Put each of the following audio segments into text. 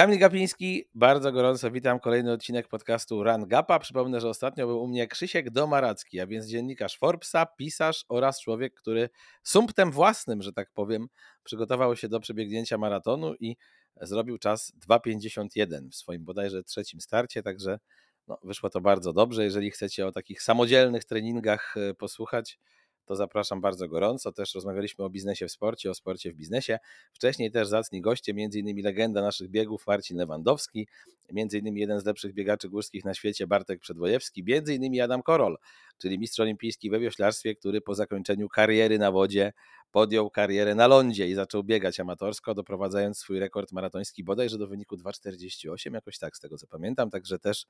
Kamil Gapiński, bardzo gorąco witam. Kolejny odcinek podcastu Run Gapa. Przypomnę, że ostatnio był u mnie Krzysiek Domaracki, a więc dziennikarz Forbesa, pisarz oraz człowiek, który sumptem własnym, że tak powiem, przygotował się do przebiegnięcia maratonu i zrobił czas 2,51 w swoim bodajże trzecim starcie, także no, wyszło to bardzo dobrze. Jeżeli chcecie o takich samodzielnych treningach e, posłuchać, to zapraszam bardzo gorąco. Też rozmawialiśmy o biznesie w sporcie, o sporcie w biznesie. Wcześniej też zacni goście, innymi legenda naszych biegów Marcin Lewandowski, innymi jeden z lepszych biegaczy górskich na świecie Bartek Przedwojewski, innymi Adam Korol, czyli mistrz olimpijski we wioślarstwie, który po zakończeniu kariery na wodzie podjął karierę na lądzie i zaczął biegać amatorsko, doprowadzając swój rekord maratoński bodajże do wyniku 2,48, jakoś tak z tego co pamiętam, także też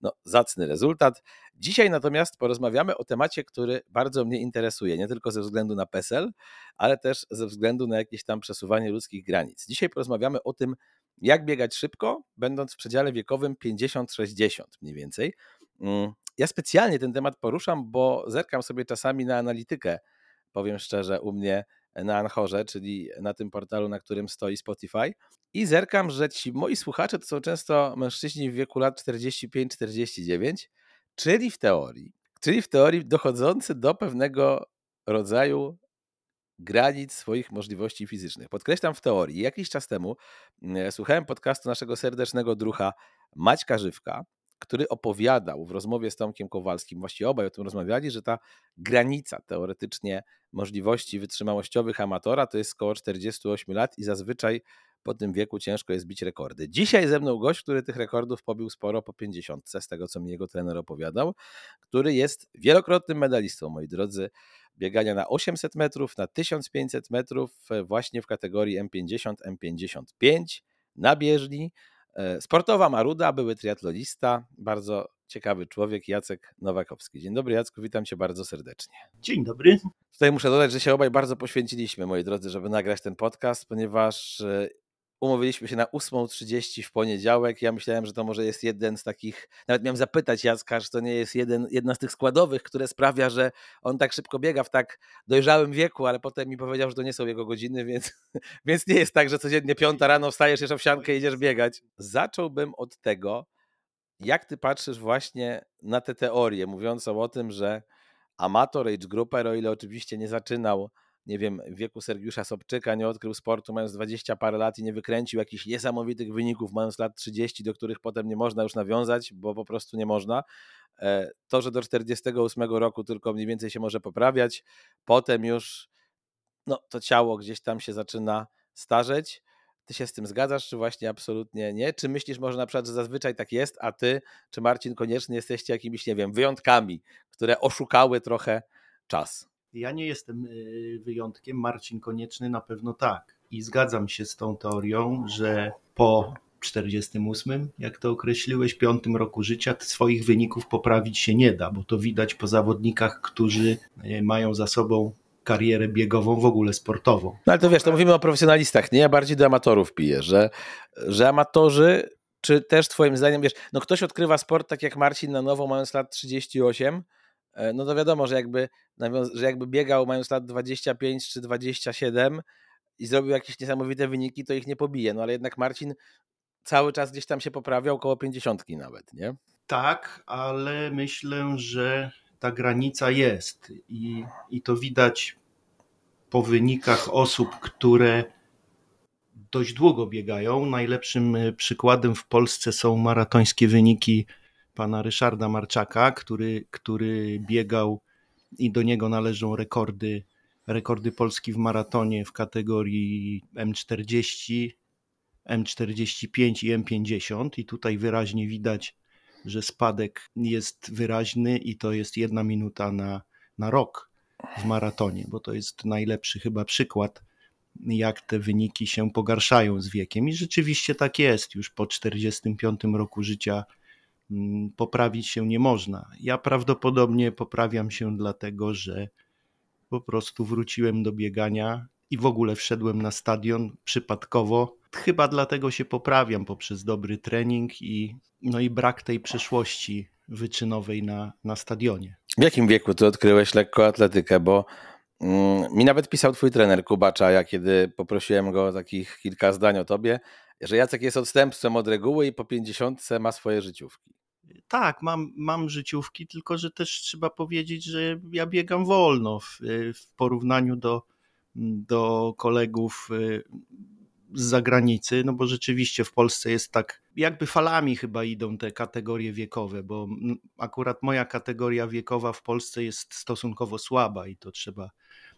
no, zacny rezultat. Dzisiaj natomiast porozmawiamy o temacie, który bardzo mnie interesuje, nie tylko ze względu na PESEL, ale też ze względu na jakieś tam przesuwanie ludzkich granic. Dzisiaj porozmawiamy o tym, jak biegać szybko, będąc w przedziale wiekowym 50-60 mniej więcej. Mm, ja specjalnie ten temat poruszam, bo zerkam sobie czasami na analitykę, powiem szczerze, u mnie na Anchorze, czyli na tym portalu, na którym stoi Spotify. I zerkam, że ci moi słuchacze to są często mężczyźni w wieku lat 45-49, czyli w teorii, czyli w teorii dochodzący do pewnego rodzaju granic swoich możliwości fizycznych. Podkreślam w teorii. Jakiś czas temu mm, słuchałem podcastu naszego serdecznego drucha Maćka Żywka, który opowiadał w rozmowie z Tomkiem Kowalskim, właściwie obaj o tym rozmawiali, że ta granica teoretycznie możliwości wytrzymałościowych amatora to jest około 48 lat i zazwyczaj po tym wieku ciężko jest bić rekordy. Dzisiaj ze mną gość, który tych rekordów pobił sporo po 50, z tego co mi jego trener opowiadał, który jest wielokrotnym medalistą, moi drodzy, biegania na 800 metrów, na 1500 metrów, e, właśnie w kategorii M50, M55 na bieżni. E, sportowa Maruda, były triatlonista, bardzo ciekawy człowiek, Jacek Nowakowski. Dzień dobry Jacku, witam Cię bardzo serdecznie. Dzień dobry. Tutaj muszę dodać, że się obaj bardzo poświęciliśmy, moi drodzy, żeby nagrać ten podcast, ponieważ e, umówiliśmy się na 8.30 w poniedziałek. Ja myślałem, że to może jest jeden z takich, nawet miałem zapytać Jacka, czy to nie jest jeden, jedna z tych składowych, które sprawia, że on tak szybko biega w tak dojrzałym wieku, ale potem mi powiedział, że to nie są jego godziny, więc, więc nie jest tak, że codziennie piąta rano wstajesz, jesz owsiankę i idziesz biegać. Zacząłbym od tego, jak ty patrzysz właśnie na te teorie mówiące o tym, że amator age grouper, o ile oczywiście nie zaczynał nie wiem, wieku Sergiusza Sobczyka nie odkrył sportu mając 20 parę lat i nie wykręcił jakichś niesamowitych wyników mając lat 30, do których potem nie można już nawiązać, bo po prostu nie można. E, to, że do 48 roku tylko mniej więcej się może poprawiać, potem już no, to ciało gdzieś tam się zaczyna starzeć. Ty się z tym zgadzasz, czy właśnie absolutnie nie? Czy myślisz może na przykład, że zazwyczaj tak jest, a ty, czy Marcin koniecznie jesteście jakimiś, nie wiem, wyjątkami, które oszukały trochę czas? Ja nie jestem y, wyjątkiem, Marcin Konieczny na pewno tak. I zgadzam się z tą teorią, że po 48, jak to określiłeś, piątym roku życia, swoich wyników poprawić się nie da, bo to widać po zawodnikach, którzy y, mają za sobą karierę biegową, w ogóle sportową. No ale to wiesz, to mówimy o profesjonalistach, nie? Ja bardziej do amatorów piję, że, że amatorzy, czy też twoim zdaniem, wiesz, no ktoś odkrywa sport tak jak Marcin na nowo, mając lat 38, E, no to wiadomo, że jakby, że jakby biegał mając lat 25 czy 27 i zrobił jakieś niesamowite wyniki, to ich nie pobije. No ale jednak Marcin cały czas gdzieś tam się poprawiał, około 50 nawet, nie? Tak, ale myślę, że ta granica jest i, i to widać po wynikach osób, które dość długo biegają. Najlepszym e, przykładem w Polsce są maratońskie wyniki pana Ryszarda Marczaka, który, który biegał i do niego należą rekordy, rekordy Polski w maratonie w kategorii M40, M45 i M50 i tutaj wyraźnie widać, że spadek jest wyraźny i to jest jedna minuta na, na rok w maratonie, bo to jest najlepszy chyba przykład, jak te wyniki się pogarszają z wiekiem. I rzeczywiście tak jest. Już po 45 roku życia poprawić się nie można. Ja prawdopodobnie poprawiam się dlatego, że po prostu wróciłem do biegania i w ogóle wszedłem na stadion przypadkowo. Chyba dlatego się poprawiam poprzez dobry trening i, no i brak tej przeszłości wyczynowej na, na stadionie. W jakim wieku ty odkryłeś lekkoatletykę? Bo mm, mi nawet pisał twój trener Kubacza, ja kiedy poprosiłem go o takich kilka zdań o tobie, że Jacek jest odstępstwem od reguły i po 50 ma swoje życiówki. Tak, mam, mam życiówki, tylko że też trzeba powiedzieć, że ja biegam wolno w, w porównaniu do, do kolegów y, z zagranicy, no bo rzeczywiście w Polsce jest tak, jakby falami chyba idą te kategorie wiekowe, bo akurat moja kategoria wiekowa w Polsce jest stosunkowo słaba i to trzeba,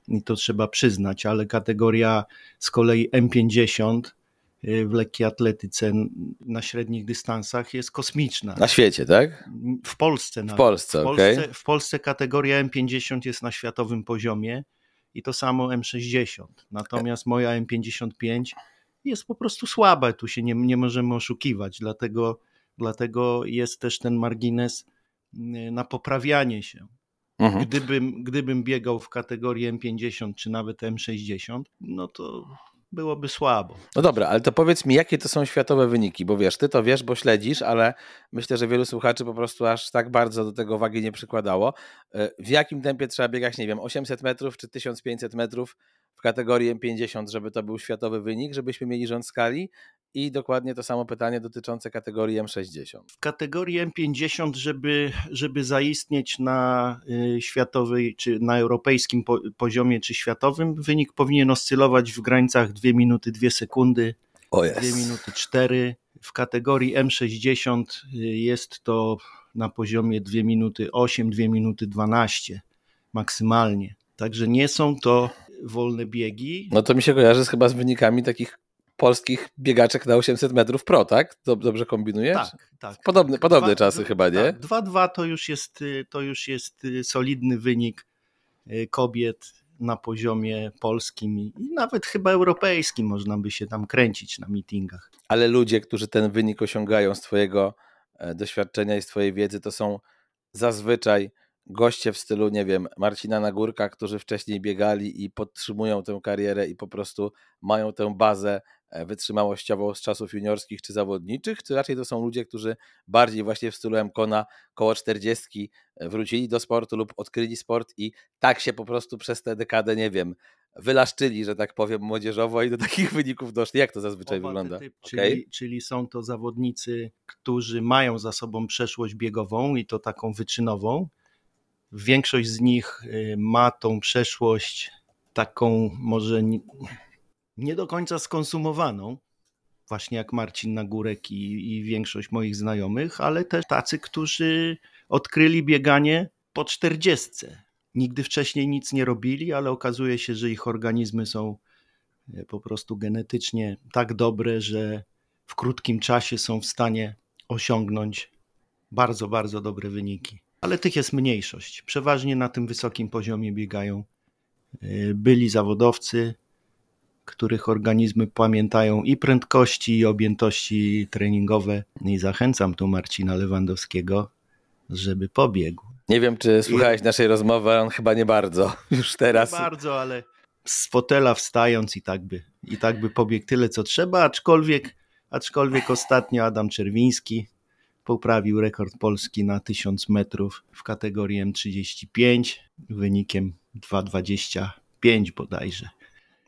i to trzeba przyznać, ale kategoria z kolei M50 y, w lekkiej atletyce na średnich dystansach jest kosmiczna. Na świecie, tak? W Polsce. W Polsce, w Polsce, okay. w Polsce kategoria M50 jest na światowym poziomie i to samo M60. Natomiast moja M55 jest po prostu słabe, tu się nie, nie możemy oszukiwać, dlatego, dlatego jest też ten margines y, na poprawianie się. Mhm. Gdybym, gdybym biegał w kategorii M50 czy nawet M60, no to byłoby słabo. No dobra, ale to powiedz mi, jakie to są światowe wyniki, bo wiesz, ty to wiesz, bo śledzisz, ale myślę, że wielu słuchaczy po prostu aż tak bardzo do tego wagi nie przykładało. Y, w jakim tempie trzeba biegać, nie wiem, 800 metrów czy 1500 metrów w kategorii M50, żeby to był światowy wynik, żebyśmy mieli rząd skali? I dokładnie to samo pytanie dotyczące kategorii M60. W kategorii M50, żeby, żeby zaistnieć na y, światowej, czy na europejskim poziomie, czy światowym, wynik powinien oscylować w granicach 2 minuty 2 sekundy, oh 2 minuty 4. W kategorii M60 y, jest to na poziomie 2 minuty 8, 2 minuty 12 maksymalnie. Także nie są to wolne biegi. No to mi się kojarzy z, chyba z wynikami takich polskich biegaczek na 800 metrów pro, tak? Dobrze kombinujesz? Tak, tak. Podobne, podobne dwa, czasy chyba, nie? Tak, 2-2 to już jest to już jest y, solidny wynik y, kobiet na poziomie polskim i nawet chyba europejskim można by się tam kręcić na meetingach. Ale ludzie, którzy ten wynik osiągają z twojego e, doświadczenia i z twojej wiedzy, to są zazwyczaj goście w stylu, nie wiem, Marcina Nagórka, którzy wcześniej biegali i podtrzymują tę karierę i po prostu mają tę bazę e, wytrzymałościową z czasów juniorskich czy zawodniczych, czy raczej to są ludzie, którzy bardziej właśnie w stylu Mkona koło 40 e, wrócili do sportu lub odkryli sport i tak się po prostu przez tę dekadę, nie wiem, wylaszczyli, że tak powiem, młodzieżowo i do takich wyników doszli. Jak to zazwyczaj Oba wygląda? Typ, okay. czyli, czyli są to zawodnicy, którzy mają za sobą przeszłość biegową i to taką wyczynową, Większość z nich y, ma tą przeszłość taką może nie do końca skonsumowaną, właśnie jak Marcin Nagórek i, i większość moich znajomych, ale też tacy, którzy odkryli bieganie po czterdziestce. Nigdy wcześniej nic nie robili, ale okazuje się, że ich organizmy są e, po prostu genetycznie tak dobre, że w krótkim czasie są w stanie osiągnąć bardzo, bardzo dobre wyniki ale tych jest mniejszość. Przeważnie na tym wysokim poziomie biegają y, byli zawodowcy, których organizmy pamiętają i prędkości, i objętości treningowe. I zachęcam tu Marcina Lewandowskiego, żeby pobiegł. Nie wiem, czy słuchałeś I... naszej rozmowy, on chyba nie bardzo już teraz. Nie bardzo, ale z fotela wstając i tak by, i tak by pobiegł tyle, co trzeba, aczkolwiek, aczkolwiek ostatnio Adam Czerwiński poprawił rekord Polski na 1000 metrów w kategorii M35 wynikiem 2,25 bodajże.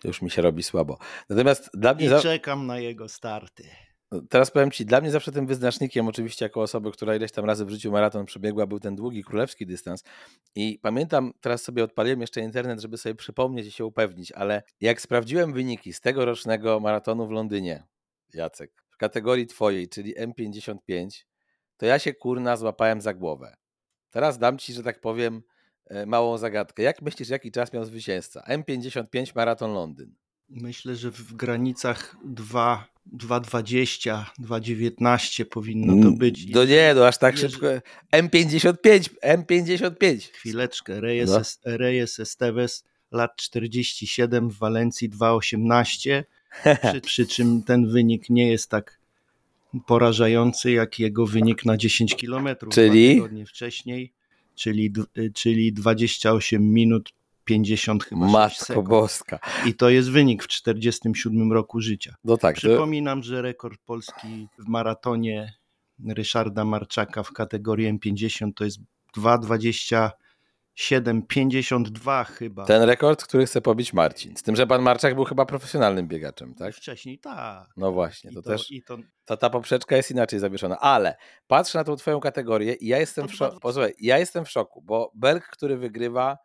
Już mi się robi słabo. Natomiast dla mnie. I czekam na jego starty. Teraz powiem Ci, dla mnie zawsze tym wyznacznikiem, oczywiście jako osoby, która ileś tam razy w życiu maraton przebiegła, był ten długi królewski dystans. I pamiętam, teraz sobie odpaliłem jeszcze internet, żeby sobie przypomnieć i się upewnić, ale jak sprawdziłem wyniki z tegorocznego maratonu w Londynie, Jacek, w kategorii Twojej, czyli M55, to ja się kurna złapałem za głowę. Teraz dam ci, że tak powiem, e, małą zagadkę. Jak myślisz, jaki czas miał zwycięzca? M55 Maraton Londyn. Myślę, że w granicach 2,20, 2,19 powinno to być. No nie, no aż tak szybko. M55, M55. Chwileczkę. Reyes, no. Reyes Esteves, lat 47 w Walencji 2,18. Przy, przy czym ten wynik nie jest tak porażający jak jego wynik na 10 km czyli tygodnie wcześniej, czyli, y, czyli 28 minut 50 chyba Matko sekund. Boska. I to jest wynik w 47 roku życia. No tak, Przypominam, to... że rekord Polski w maratonie Ryszarda Marczaka w kategorii M50 to jest 2,20 7,52 chyba. Ten rekord, który chce pobić Marcin. Z tym, że pan Marczak był chyba profesjonalnym biegaczem, tak? Wcześniej tak. No właśnie, to, to, też to to ta poprzeczka jest inaczej zawieszona. Ale patrzę na tą twoją kategorię i ja jestem w szoku. Posłuchaj, ja jestem w szoku, bo Berg, który wygrywa,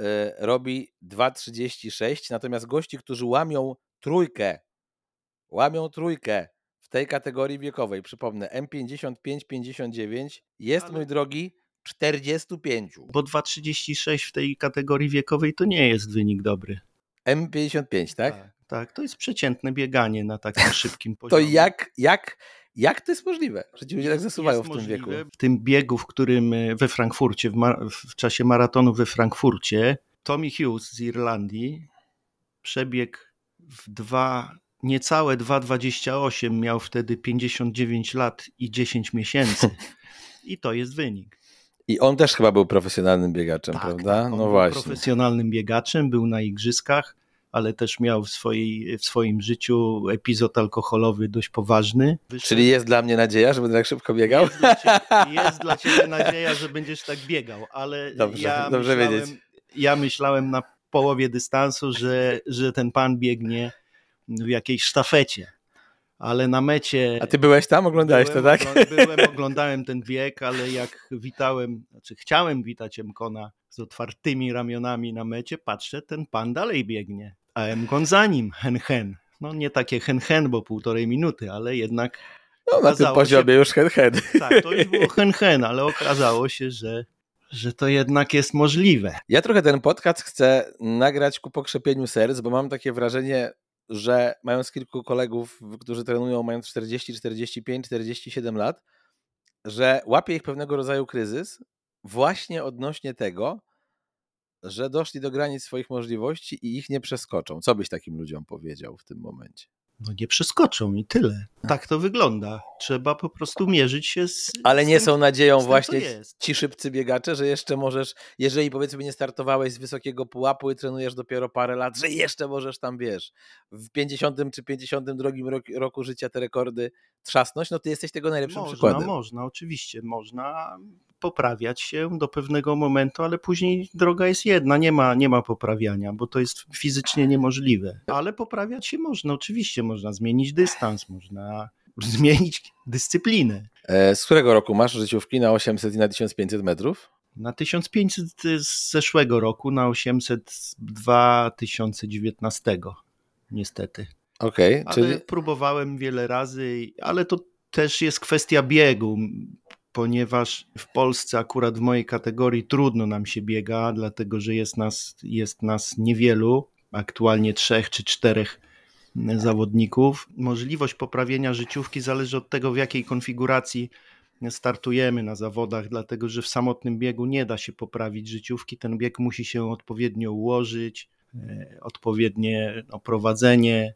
y, robi 2,36, natomiast gości, którzy łamią trójkę, łamią trójkę w tej kategorii wiekowej, przypomnę, M55-59 jest, Ale- mój drogi, 45. bo 2,36 w tej kategorii wiekowej to nie jest wynik dobry. M55, tak? tak, tak. To jest przeciętne bieganie na takim szybkim To poziomie. jak, jak, jak to jest możliwe, że ci ludzie tak zasuwają w tym wieku? możliwe. W tym biegu, w którym e, we Frankfurcie, w, w czasie maratonu we Frankfurcie, Tommy Hughes z Irlandii przebiegł w dwa, niecałe 2,28, miał wtedy 59 lat i 10 miesięcy. I to jest wynik. I on też chyba był profesjonalnym biegaczem, Tak, prawda? tak, no był właśnie. profesjonalnym biegaczem, był na igrzyskach, ale też miał w, swojej, w swoim życiu epizod alkoholowy dość poważny. Wyszedł- Czyli jest dla mnie nadzieja, że będę tak szybko biegał? Jest dla, ciebie, jest dla ciebie nadzieja, że będziesz tak biegał, ale Dobrze, ja, dobrze myślałem, wiedzieć. ja myślałem na połowie dystansu, że, że ten pan biegnie w jakiejś sztafecie, ale na mecie... A ty byłeś tam, oglądałeś byłem, to, tak? Byłem, oglądałem ten bieg, ale jak witałem, znaczy chciałem witać Emkona z otwartymi ramionami na mecie, patrzę, ten pan dalej biegnie, a Emkon za nim, hen hen. No nie takie hen hen, bo półtorej minuty, ale jednak No, na tym poziomie się- już head head. tak, to już było hen hen, ale okazało się, że, że to jednak jest możliwe. Ja trochę ten podcast chcę nagrać ku pokrzepieniu serc, bo mam takie wrażenie, że mając kilku kolegów, którzy trenują mając 40, 45, 47 lat, że łapie ich pewnego rodzaju kryzys właśnie odnośnie tego, że doszli do granic swoich możliwości i ich nie przeskoczą. Co byś takim ludziom powiedział w tym momencie? No nie przeskoczą i tyle. Tak to wygląda. Trzeba po prostu mierzyć się z. Ale z nie tym, są nadzieją właśnie ci szybcy biegacze, że jeszcze możesz, jeżeli powiedzmy nie startowałeś z wysokiego pułapu i trenujesz dopiero parę lat, że jeszcze możesz tam, wiesz, w 50 czy 52 roku, roku życia te rekordy trzasnąć, no ty jesteś tego najlepszym Można, przykładem. można, oczywiście, można poprawiać się do pewnego momentu, ale później droga jest jedna, nie ma, nie ma poprawiania, bo to jest fizycznie niemożliwe. Ale poprawiać się można, oczywiście, można zmienić dystans, można zmienić dyscyplinę. E, Z którego roku masz życiówki na 800 i na 1500 metrów? Na 1500 z zeszłego roku, na 800 z 2019, niestety. Okej, Ale czyli próbowałem wiele razy, ale to też jest kwestia biegu, ponieważ w Polsce akurat w mojej kategorii trudno nam się biega, dlatego że jest nas, jest nas niewielu, aktualnie trzech czy czterech zawodników. Możliwość poprawienia życiówki zależy od tego, w jakiej konfiguracji startujemy na zawodach, dlatego że w samotnym biegu nie da się poprawić życiówki. Ten bieg musi się odpowiednio ułożyć, e, odpowiednie no, prowadzenie.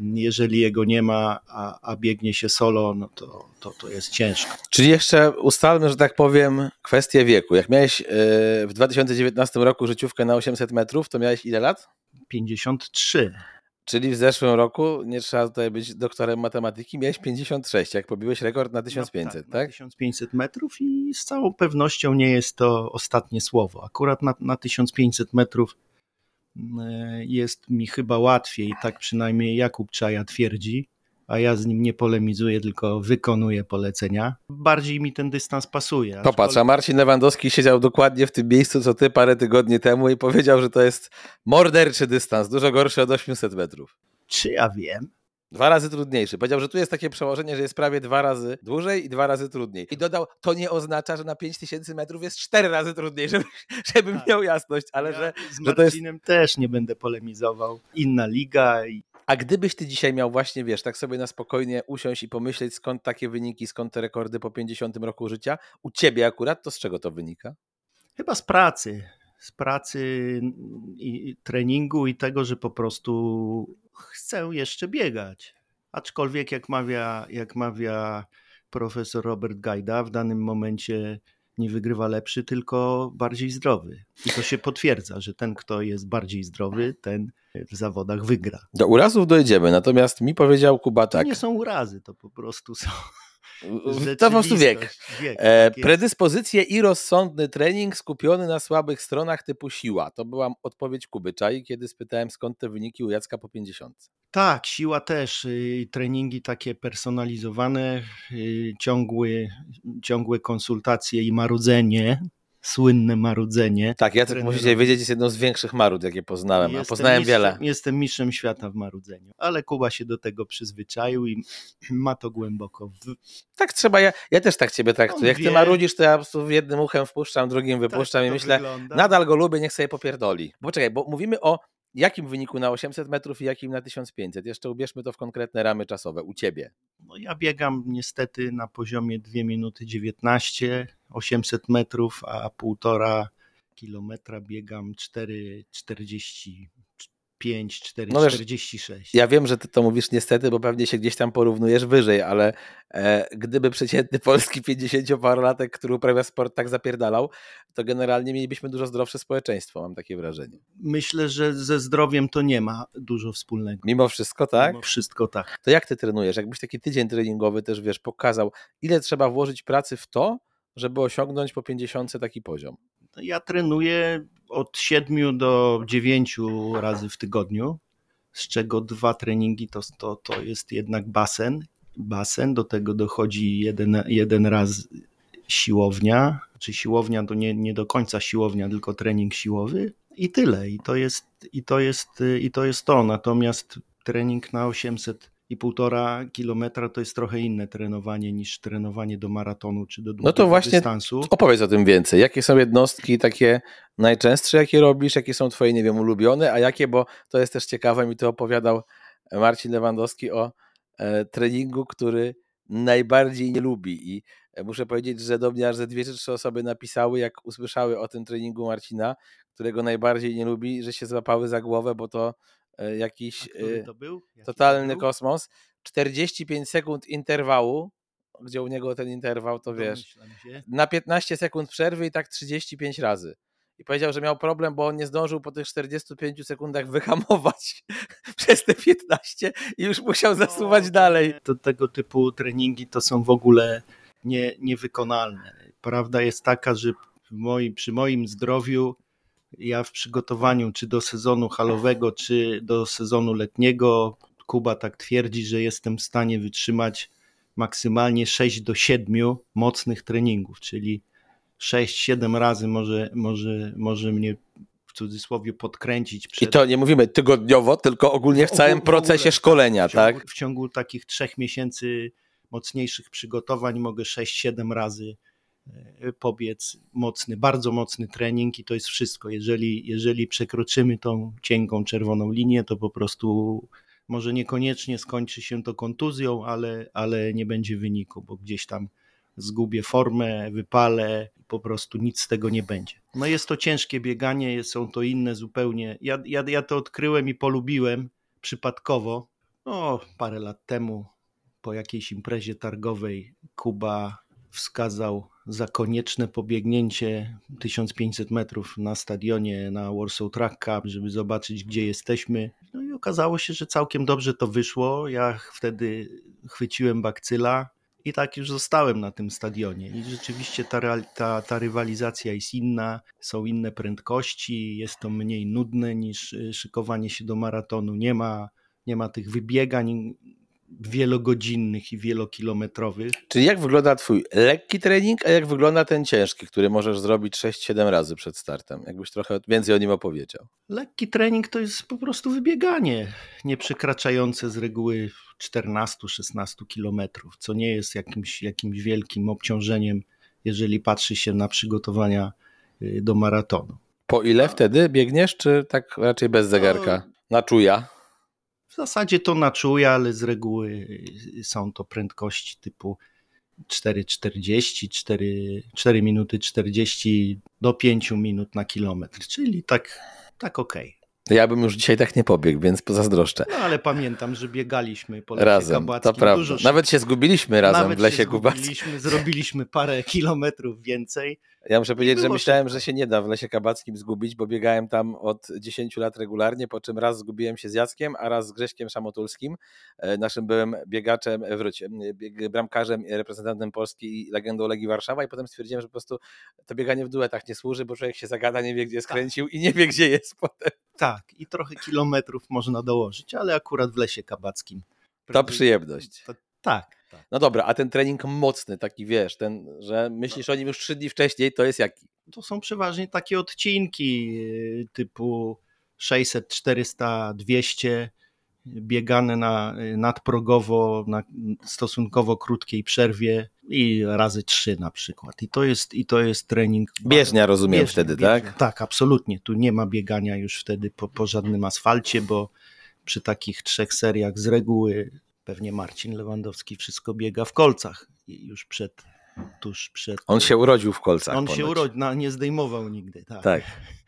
Jeżeli jego nie ma, a, a biegnie się solo, no to, to, to jest ciężko. Czyli jeszcze ustalmy, że tak powiem, kwestię wieku. Jak miałeś e, w 2019 roku życiówkę na 800 metrów, to miałeś ile lat? 53. Czyli w zeszłym roku, nie trzeba tutaj być doktorem matematyki, miałeś 56, jak pobiłeś rekord na 1500, Na tak? 1500 metrów i z całą pewnością nie jest to ostatnie słowo. Akurat na, na 1500 metrów jest mi chyba łatwiej, tak przynajmniej Jakub Czaja twierdzi, a ja z nim nie polemizuję, tylko wykonuję polecenia. Bardziej mi ten dystans pasuje. Popatrz, a Marcin Lewandowski siedział dokładnie w tym miejscu, co ty parę tygodni temu i powiedział, że to jest morderczy dystans, dużo gorszy od 800 metrów. Czy ja wiem? Dwa razy trudniejszy. Powiedział, że tu jest takie przełożenie, że jest prawie dwa razy dłużej i dwa razy trudniej. I dodał, to nie oznacza, że na 5000 metrów jest cztery razy trudniej, żeby, żebym Tak. miał jasność, ale ja że... z że to jest- też nie będę polemizował. Inna liga i A gdybyś ty dzisiaj miał właśnie, wiesz, tak sobie na spokojnie usiąść i pomyśleć, skąd takie wyniki, skąd te rekordy po 50 roku życia, u ciebie akurat, to z czego to wynika? Chyba z pracy. Z pracy i treningu i tego, że po prostu chcę jeszcze biegać. Aczkolwiek, jak mawia, jak mawia profesor Robert Gajda, w danym momencie nie wygrywa lepszy, tylko bardziej zdrowy. I to się potwierdza, że ten, kto jest bardziej zdrowy, ten w zawodach wygra. Do urazów dojdziemy, natomiast mi powiedział Kuba To tak. nie są urazy, to po prostu są To po prostu wiek. wiek E, tak predyspozycje i rozsądny trening skupiony na słabych stronach typu siła. To była odpowiedź Kuby Czaj, kiedy spytałem skąd te wyniki u Jacka po 50. Tak, siła też. y, Treningi takie personalizowane, y, ciągłe, ciągłe konsultacje i marudzenie, słynne marudzenie. Tak, Jacek Trenerowi. musicie wiedzieć, jest jedną z większych marud, jakie poznałem, a Jestem poznałem mistrzem, wiele. Jestem mistrzem świata w marudzeniu, ale Kuba się do tego przyzwyczaił i ma to głęboko w, Tak trzeba, ja, ja też tak ciebie traktuję. Jak ty marudzisz, to ja po prostu jednym uchem wpuszczam, drugim tak wypuszczam i to myślę, wygląda. nadal go lubię, niech sobie popierdoli. Bo czekaj, bo mówimy o jakim wyniku na 800 metrów i jakim na 1500. Jeszcze ubierzmy to w konkretne ramy czasowe u ciebie. No ja biegam niestety na poziomie 2 minuty 19, 800 metrów, a półtora kilometra biegam 4,45, No wiesz, 4,46. Ja wiem, że ty to mówisz niestety, bo pewnie się gdzieś tam porównujesz wyżej, ale e, gdyby przeciętny polski 50-parolatek, który uprawia sport, tak zapierdalał, to generalnie mielibyśmy dużo zdrowsze społeczeństwo, mam takie wrażenie. Myślę, że ze zdrowiem to nie ma dużo wspólnego. Mimo wszystko, tak? Mimo wszystko tak. To jak ty trenujesz? Jakbyś taki tydzień treningowy też, wiesz, pokazał, ile trzeba włożyć pracy w to, żeby osiągnąć po 50 taki poziom? No Ja trenuję od 7 do 9 razy w tygodniu, z czego dwa treningi to, to, to jest jednak basen. Basen, do tego dochodzi jeden, jeden raz siłownia, czy siłownia to nie, nie do końca siłownia, tylko trening siłowy i tyle. I to jest, i to jest, i to, jest to. Natomiast trening na 800 i półtora kilometra to jest trochę inne trenowanie niż trenowanie do maratonu czy do długiego No to właśnie dystansu. Opowiedz o tym więcej. Jakie są jednostki takie najczęstsze, jakie robisz, jakie są twoje, nie wiem, ulubione, a jakie, bo to jest też ciekawe, mi to opowiadał Marcin Lewandowski o e, treningu, który najbardziej nie lubi i e, muszę powiedzieć, że do mnie aż ze dwie czy trzy osoby napisały, jak usłyszały o tym treningu Marcina, którego najbardziej nie lubi, że się złapały za głowę, bo to jakiś który e, to był? Jaki totalny to był? kosmos. 45 sekund interwału, gdzie u niego ten interwał, to wiesz, na 15 sekund przerwy i tak 35 razy. I powiedział, że miał problem, bo on nie zdążył po tych 45 sekundach wyhamować przez te 15 i już musiał zasuwać No, dalej. To, tego typu treningi to są w ogóle nie, niewykonalne. Prawda jest taka, że przy moim zdrowiu ja w przygotowaniu czy do sezonu halowego, czy do sezonu letniego, Kuba tak twierdzi, że jestem w stanie wytrzymać maksymalnie 6 do 7 mocnych treningów, czyli 6-7 razy może, może, może mnie w cudzysłowie podkręcić I przed, to nie mówimy tygodniowo, tylko ogólnie w całym ogóle, procesie szkolenia, w ciągu, tak? W ciągu takich trzech miesięcy mocniejszych przygotowań mogę 6-7 razy pobiec mocny, bardzo mocny trening i to jest wszystko. Jeżeli, jeżeli przekroczymy tą cienką czerwoną linię, to po prostu może niekoniecznie skończy się to kontuzją, ale, ale nie będzie wyniku, bo gdzieś tam zgubię formę, wypalę, po prostu nic z tego nie będzie. No jest to ciężkie bieganie, są to inne zupełnie. Ja, ja, ja to odkryłem i polubiłem przypadkowo. No, parę lat temu po jakiejś imprezie targowej Kuba wskazał za konieczne pobiegnięcie 1500 metrów na stadionie na Warsaw Track Cup, żeby zobaczyć, gdzie jesteśmy. No i okazało się, że całkiem dobrze to wyszło. Ja wtedy chwyciłem bakcyla i tak już zostałem na tym stadionie. I rzeczywiście ta, ta, ta rywalizacja jest inna, są inne prędkości, jest to mniej nudne niż szykowanie się do maratonu. Nie ma, nie ma tych wybiegań wielogodzinnych i wielokilometrowych. Czyli jak wygląda twój lekki trening, a jak wygląda ten ciężki, który możesz zrobić 6-7 razy przed startem? Jakbyś trochę więcej o nim opowiedział. Lekki trening to jest po prostu wybieganie, nie przekraczające z reguły 14-16 kilometrów, co nie jest jakimś, jakimś wielkim obciążeniem, jeżeli patrzy się na przygotowania y, do maratonu. Po ile wtedy biegniesz, czy tak raczej bez zegarka? Na czuja? W zasadzie to na czuja, ale z reguły y, są to prędkości typu 4,40, 4, 4 minuty 40 do 5 minut na kilometr, czyli tak, tak okej. Ja bym już dzisiaj tak nie pobiegł, więc pozazdroszczę. No ale pamiętam, że biegaliśmy po lesie Razem, Kabackim to prawda. dużo Nawet się zgubiliśmy razem Nawet w lesie się Kubackim. Zrobiliśmy parę kilometrów więcej. Ja muszę powiedzieć, że myślałem, że się nie da w Lesie Kabackim zgubić, bo biegałem tam od 10 lat regularnie, po czym raz zgubiłem się z Jackiem, a raz z Grześkiem Szamotulskim, e, naszym byłym biegaczem, wróć, bramkarzem, reprezentantem Polski i legendą Legii Warszawa i potem stwierdziłem, że po prostu to bieganie w duetach nie służy, bo człowiek się zagada, nie wie gdzie skręcił tak. i nie wie gdzie jest potem. Tak, i trochę kilometrów można dołożyć, ale akurat w Lesie Kabackim. To przyjemność. To, tak. Tak. No dobra, a ten trening mocny, taki wiesz, ten, że myślisz no. o nim już trzy dni wcześniej, to jest jaki? To są przeważnie takie odcinki y, typu 600, 400, 200 biegane na, y, nadprogowo na stosunkowo krótkiej przerwie i razy trzy na przykład. I to jest, i to jest trening. Bieżnia rozumiem bieżnia, wtedy, bieżnia. tak? Tak, absolutnie. Tu nie ma biegania już wtedy po, po żadnym asfalcie, bo przy takich trzech seriach z reguły pewnie Marcin Lewandowski wszystko biega w kolcach już przed, tuż przed... On się urodził w kolcach. On ponoć. się urodził, no, nie zdejmował nigdy. Tak. tak,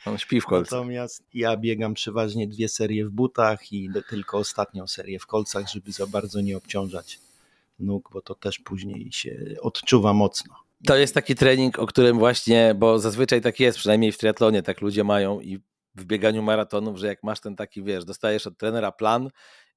on śpi w kolcach. Natomiast ja biegam przeważnie dwie serie w butach i tylko ostatnią serię w kolcach, żeby za bardzo nie obciążać nóg, bo to też później się odczuwa mocno. To jest taki trening, o którym właśnie, bo zazwyczaj tak jest, przynajmniej w triatlonie tak ludzie mają i w bieganiu maratonów, że jak masz ten taki, wiesz, dostajesz od trenera plan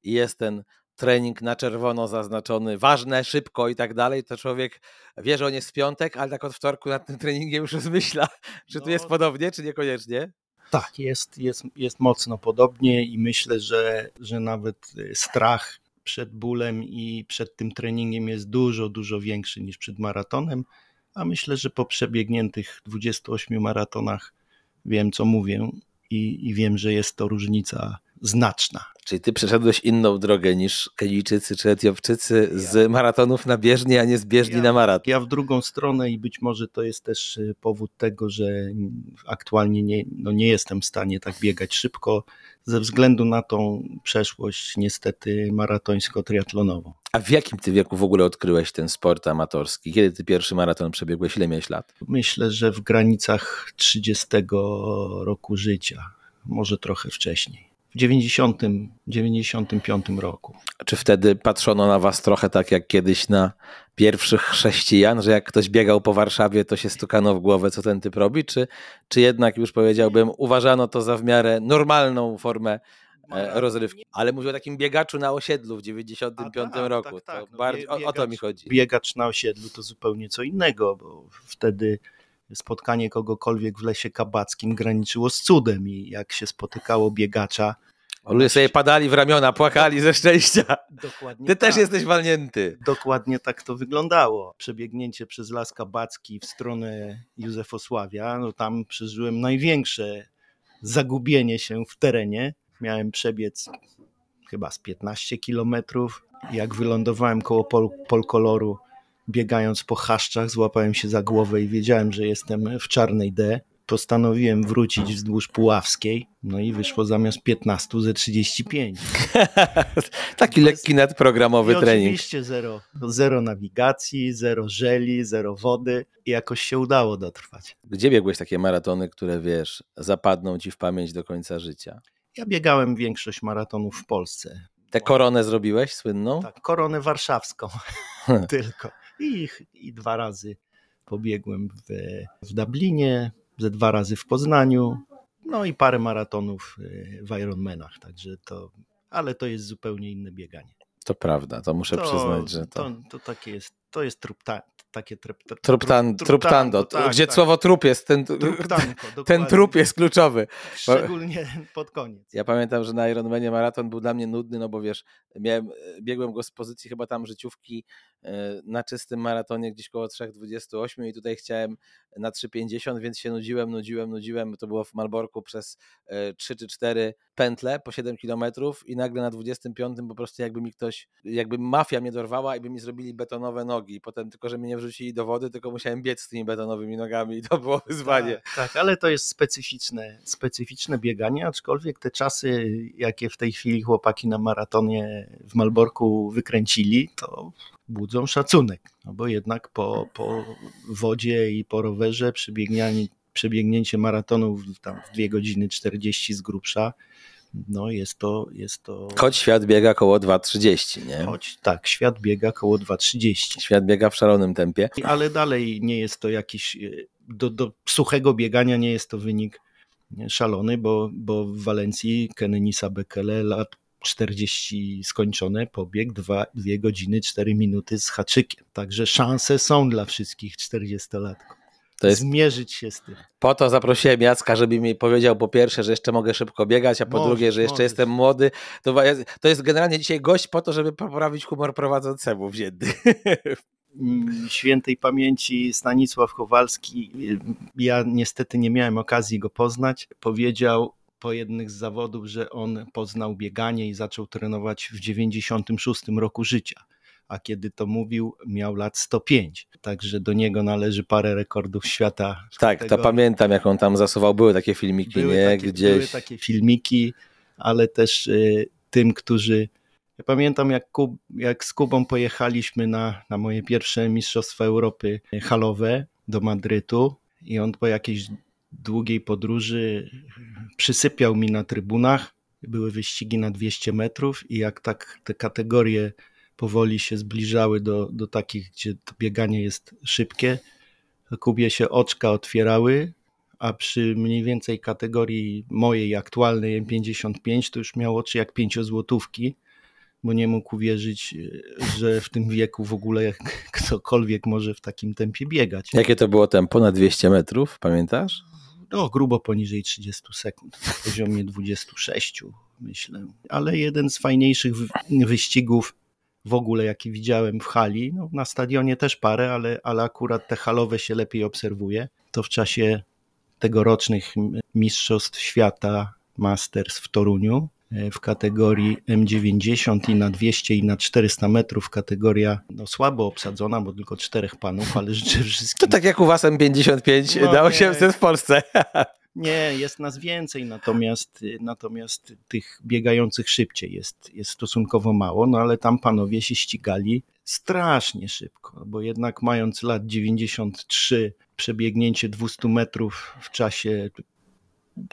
i jest ten trening na czerwono zaznaczony, ważne, szybko i tak dalej, to człowiek wie, że on jest w piątek, ale tak od wtorku nad tym treningiem już rozmyśla, czy no, tu jest podobnie, czy niekoniecznie. Tak, jest, jest, jest mocno podobnie i myślę, że, że nawet y, strach przed bólem i przed tym treningiem jest dużo, dużo większy niż przed maratonem, a myślę, że po przebiegniętych 28 maratonach wiem, co mówię i, i wiem, że jest to różnica znaczna. Czyli ty przeszedłeś inną drogę niż Kenijczycy czy Etiopczycy ja. z maratonów na bieżni, a nie z bieżni ja, na maraton. Ja w drugą stronę i być może to jest też y, powód tego, że aktualnie nie, no nie jestem w stanie tak biegać szybko ze względu na tą przeszłość niestety maratońsko-triatlonową. A w jakim ty wieku w ogóle odkryłeś ten sport amatorski? Kiedy ty pierwszy maraton przebiegłeś? Ile miałeś lat? Myślę, że w granicach 30 roku życia, może trochę wcześniej 90, 95 roku. Czy wtedy patrzono na was trochę tak jak kiedyś na pierwszych chrześcijan, że jak ktoś biegał po Warszawie, to się stukano w głowę, co ten typ robi? Czy, czy jednak już powiedziałbym, uważano to za w miarę normalną formę e, rozrywki. Ale mówię o takim biegaczu na osiedlu w 95 tak, roku. Tak, tak. No, bardziej, biegacz, o, o, to mi chodzi. Biegacz na osiedlu to zupełnie co innego, bo wtedy spotkanie kogokolwiek w lesie kabackim graniczyło z cudem i jak się spotykało biegacza, Ludzie sobie padali w ramiona, płakali ze szczęścia. Dokładnie Ty tak. też jesteś walnięty. Dokładnie tak to wyglądało. Przebiegnięcie przez Las Kabacki w stronę Józefosławia, no tam przeżyłem największe zagubienie się w terenie. Miałem przebiec chyba z 15 kilometrów. Jak wylądowałem koło pol, Polkoloru, biegając po chaszczach, złapałem się za głowę i wiedziałem, że jestem w czarnej D postanowiłem wrócić wzdłuż Puławskiej, no i wyszło zamiast 15 ze 35. Taki lekki nadprogramowy I trening. Oczywiście zero, zero nawigacji, zero żeli, zero wody i jakoś się udało dotrwać. Gdzie biegłeś takie maratony, które wiesz, zapadną ci w pamięć do końca życia? Ja biegałem większość maratonów w Polsce. Tę koronę zrobiłeś słynną? Tak, koronę warszawską tylko. I, I dwa razy pobiegłem w, w Dublinie, ze dwa razy w Poznaniu, no i parę maratonów y, w Ironmanach, także to, ale to jest zupełnie inne bieganie. To prawda, to muszę to, przyznać, że to... To, to takie jest, to jest trup, ta, takie trup, trup, truptan, truptando, tak, gdzie tak. słowo trup jest, ten, ten trup jest kluczowy. Szczególnie pod koniec. Ja pamiętam, że na Ironmanie maraton był dla mnie nudny, no bo wiesz, miałem, biegłem go z pozycji chyba tam życiówki na czystym maratonie gdzieś koło 3,28 i tutaj chciałem na 3,50, więc się nudziłem, nudziłem, nudziłem. To było w Malborku przez 3 e, czy 4 pętle po 7 kilometrów i nagle na 25 po prostu jakby mi ktoś, jakby mafia mnie dorwała i by mi zrobili betonowe nogi. I potem tylko, że mnie nie wrzucili do wody, tylko musiałem biec z tymi betonowymi nogami i to było wyzwanie. Tak, tak ale to jest specyficzne, specyficzne bieganie, aczkolwiek te czasy, jakie w tej chwili chłopaki na maratonie w Malborku wykręcili, to budzą szacunek, no bo jednak po, po wodzie i po rowerze przebiegnięcie, maratonu tam w 2 godziny 40 z grubsza, no jest to, jest to... Choć świat biega koło 2,30, nie? Choć tak, świat biega koło 2,30. Świat biega w szalonym tempie. Ale dalej nie jest to jakiś e, do, do suchego biegania nie jest to wynik szalony, bo, bo w Walencji Kenenisa Bekele lat 40 skończone, pobieg 2, 2 godziny 4 minuty z haczykiem. Także szanse są dla wszystkich 40-latków. To jest... Zmierzyć się z tym. Po to zaprosiłem Jacka, żeby mi powiedział po pierwsze, że jeszcze mogę szybko biegać, a po możesz, drugie, że jeszcze możesz. jestem młody. To, to jest generalnie dzisiaj gość po to, żeby poprawić humor prowadzącemu wzięty. Mm, świętej pamięci Stanisław Kowalski, ja niestety nie miałem okazji go poznać, powiedział po jednych z zawodów, że on poznał bieganie i zaczął trenować w 96 roku życia a kiedy to mówił, miał lat 105. Także do niego należy parę rekordów świata. Tak, tego. to pamiętam, jak on tam zasuwał. Były takie filmiki, były nie? Takie, Gdzieś. Były takie filmiki, ale też y, tym, którzy. Ja pamiętam, jak, Kub, jak z Kubą pojechaliśmy na, na moje pierwsze Mistrzostwa Europy halowe do Madrytu i on po jakiejś długiej podróży przysypiał mi na trybunach. Były wyścigi na 200 metrów i jak tak te kategorie powoli się zbliżały do, do takich, gdzie to bieganie jest szybkie. Kubie się oczka otwierały, a przy mniej więcej kategorii mojej aktualnej M55 to już miał oczy jak pięciozłotówki, bo nie mógł uwierzyć, że w tym wieku w ogóle ktokolwiek może w takim tempie biegać. Jakie to było tempo na 200 metrów, pamiętasz? No, grubo poniżej 30 sekund, na poziomie 26 myślę. Ale jeden z fajniejszych wyścigów w ogóle, jaki widziałem w hali. No, na stadionie też parę, ale, ale akurat te halowe się lepiej obserwuje. To w czasie tegorocznych Mistrzostw Świata Masters w Toruniu w kategorii M90 i na 200 i na 400 metrów kategoria no, słabo obsadzona, bo tylko czterech panów, ale życzę wszystkim. To tak jak u was M55 no, dało się w Polsce. Nie, jest nas więcej, natomiast, natomiast tych biegających szybciej jest, jest stosunkowo mało, no ale tam panowie się ścigali strasznie szybko, bo jednak mając lat 93, przebiegnięcie 200 metrów w czasie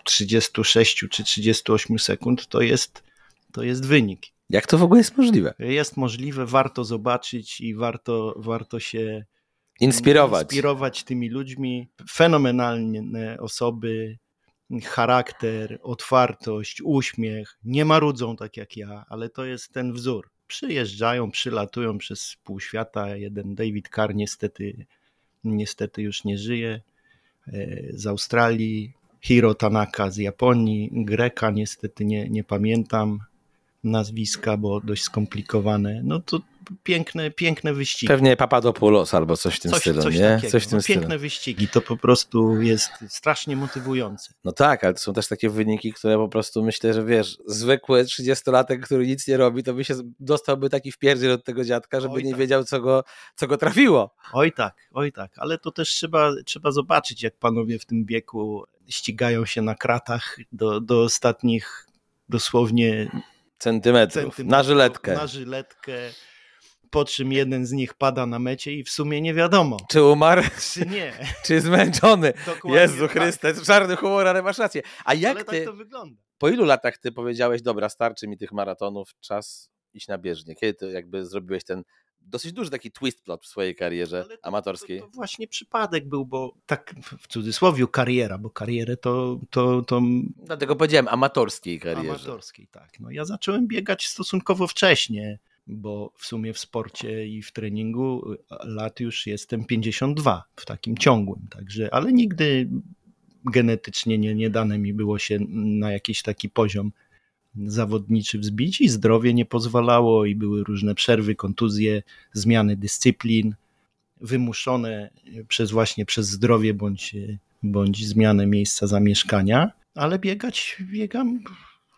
36 czy 38 sekund to jest, to jest wynik. Jak to w ogóle jest możliwe? Jest możliwe, warto zobaczyć i warto, warto się Inspirować. Inspirować tymi ludźmi. Fenomenalne osoby, charakter, otwartość, uśmiech. Nie marudzą tak jak ja, ale to jest ten wzór. Przyjeżdżają, przylatują przez pół świata. Jeden David Carr niestety, niestety już nie żyje. E, z Australii, Hiro Tanaka z Japonii, Greka niestety nie, nie pamiętam nazwiska, bo dość skomplikowane. No to piękne, piękne wyścigi. Pewnie Papadopoulos albo coś w tym coś, stylu, coś nie? Takiego. Coś w tym no, stylu. Piękne wyścigi, to po prostu jest strasznie motywujące. No tak, ale to są też takie wyniki, które po prostu myślę, że wiesz, zwykły 30-latek, który nic nie robi, to by się dostałby taki wpierdziel od tego dziadka, żeby oj nie tak. wiedział, co go, co go trafiło. Oj tak, oj tak, ale to też trzeba, trzeba zobaczyć, jak panowie w tym wieku ścigają się na kratach do, do ostatnich dosłownie centymetrów, centymetrów na żyletkę. Na żyletkę po czym jeden z nich pada na mecie i w sumie nie wiadomo. Czy umarł? Czy nie. czy zmęczony. Dokładnie Jezu tak. Chryste, czarny humor, ale masz rację. A jak ale ty, tak to wygląda. Po ilu latach ty powiedziałeś, dobra, starczy mi tych maratonów, czas iść na bieżnię? Kiedy to jakby zrobiłeś ten dosyć duży taki twist plot w swojej karierze to, amatorskiej. To, to, właśnie przypadek był, bo tak w cudzysłowie kariera, bo karierę to, to, to... Dlatego powiedziałem amatorskiej karierze. Amatorskiej, tak. No ja zacząłem biegać stosunkowo wcześnie bo w sumie w sporcie i w treningu y, lat już jestem 52 w takim ciągłym, także, ale nigdy genetycznie nie, nie dane mi było się na jakiś taki poziom zawodniczy wzbić i zdrowie nie pozwalało i były różne przerwy, kontuzje, zmiany dyscyplin wymuszone przez właśnie przez zdrowie bądź, bądź zmianę miejsca zamieszkania, ale biegać biegam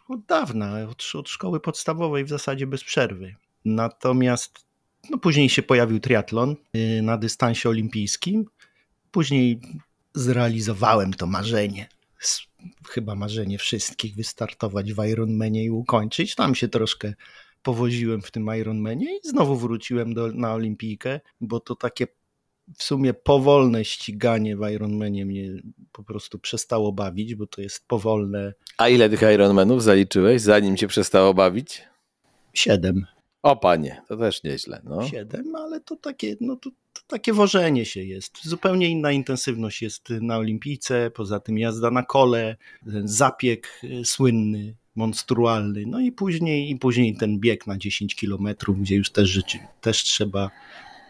od dawna, od, od szkoły podstawowej w zasadzie bez przerwy. Natomiast no, później się pojawił triatlon y, na dystansie olimpijskim. Później zrealizowałem to marzenie. Chyba marzenie wszystkich wystartować w Ironmanie i ukończyć. Tam się troszkę powoziłem w tym Ironmanie i znowu wróciłem do, na olimpijkę, bo to takie w sumie powolne ściganie w Ironmanie mnie po prostu przestało bawić, bo to jest powolne. A ile tych Ironmanów zaliczyłeś, zanim cię przestało bawić? Siedem. O panie, to też nieźle. No. Siedem, ale to takie, no to to takie wożenie się jest. Zupełnie inna intensywność jest na olimpijce, poza tym jazda na kole, zabieg e, słynny, monstrualny, no i później, i później ten bieg na 10 kilometrów, gdzie już też, też trzeba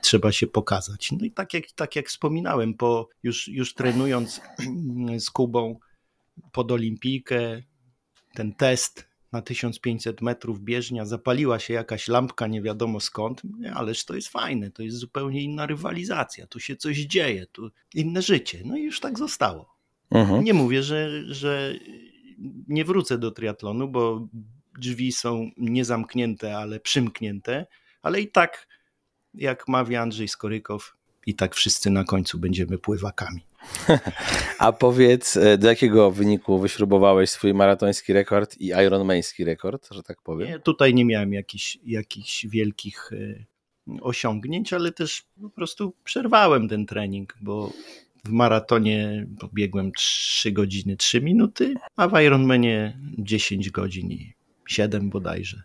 trzeba się pokazać. No i tak jak, tak jak wspominałem, po, już, już trenując z Kubą pod olimpijkę, ten test na 1500 metrów bieżnia, zapaliła się jakaś lampka, nie wiadomo skąd, ależ to jest fajne, to jest zupełnie inna rywalizacja, tu się coś dzieje, tu inne życie. No i już tak zostało. Mhm. Nie mówię, że, że nie wrócę do triatlonu, bo drzwi są niezamknięte, ale przymknięte, ale i tak, jak mawia Andrzej Skorykow, i tak wszyscy na końcu będziemy pływakami. A powiedz, e, do jakiego wyniku wyśrubowałeś swój maratoński rekord i ironmański rekord, że tak powiem? Nie, tutaj nie miałem jakichś, jakichś wielkich e, osiągnięć, ale też po prostu przerwałem ten trening, bo w maratonie pobiegłem 3 godziny 3 minuty, a w Ironmanie 10 godzin i 7 bodajże.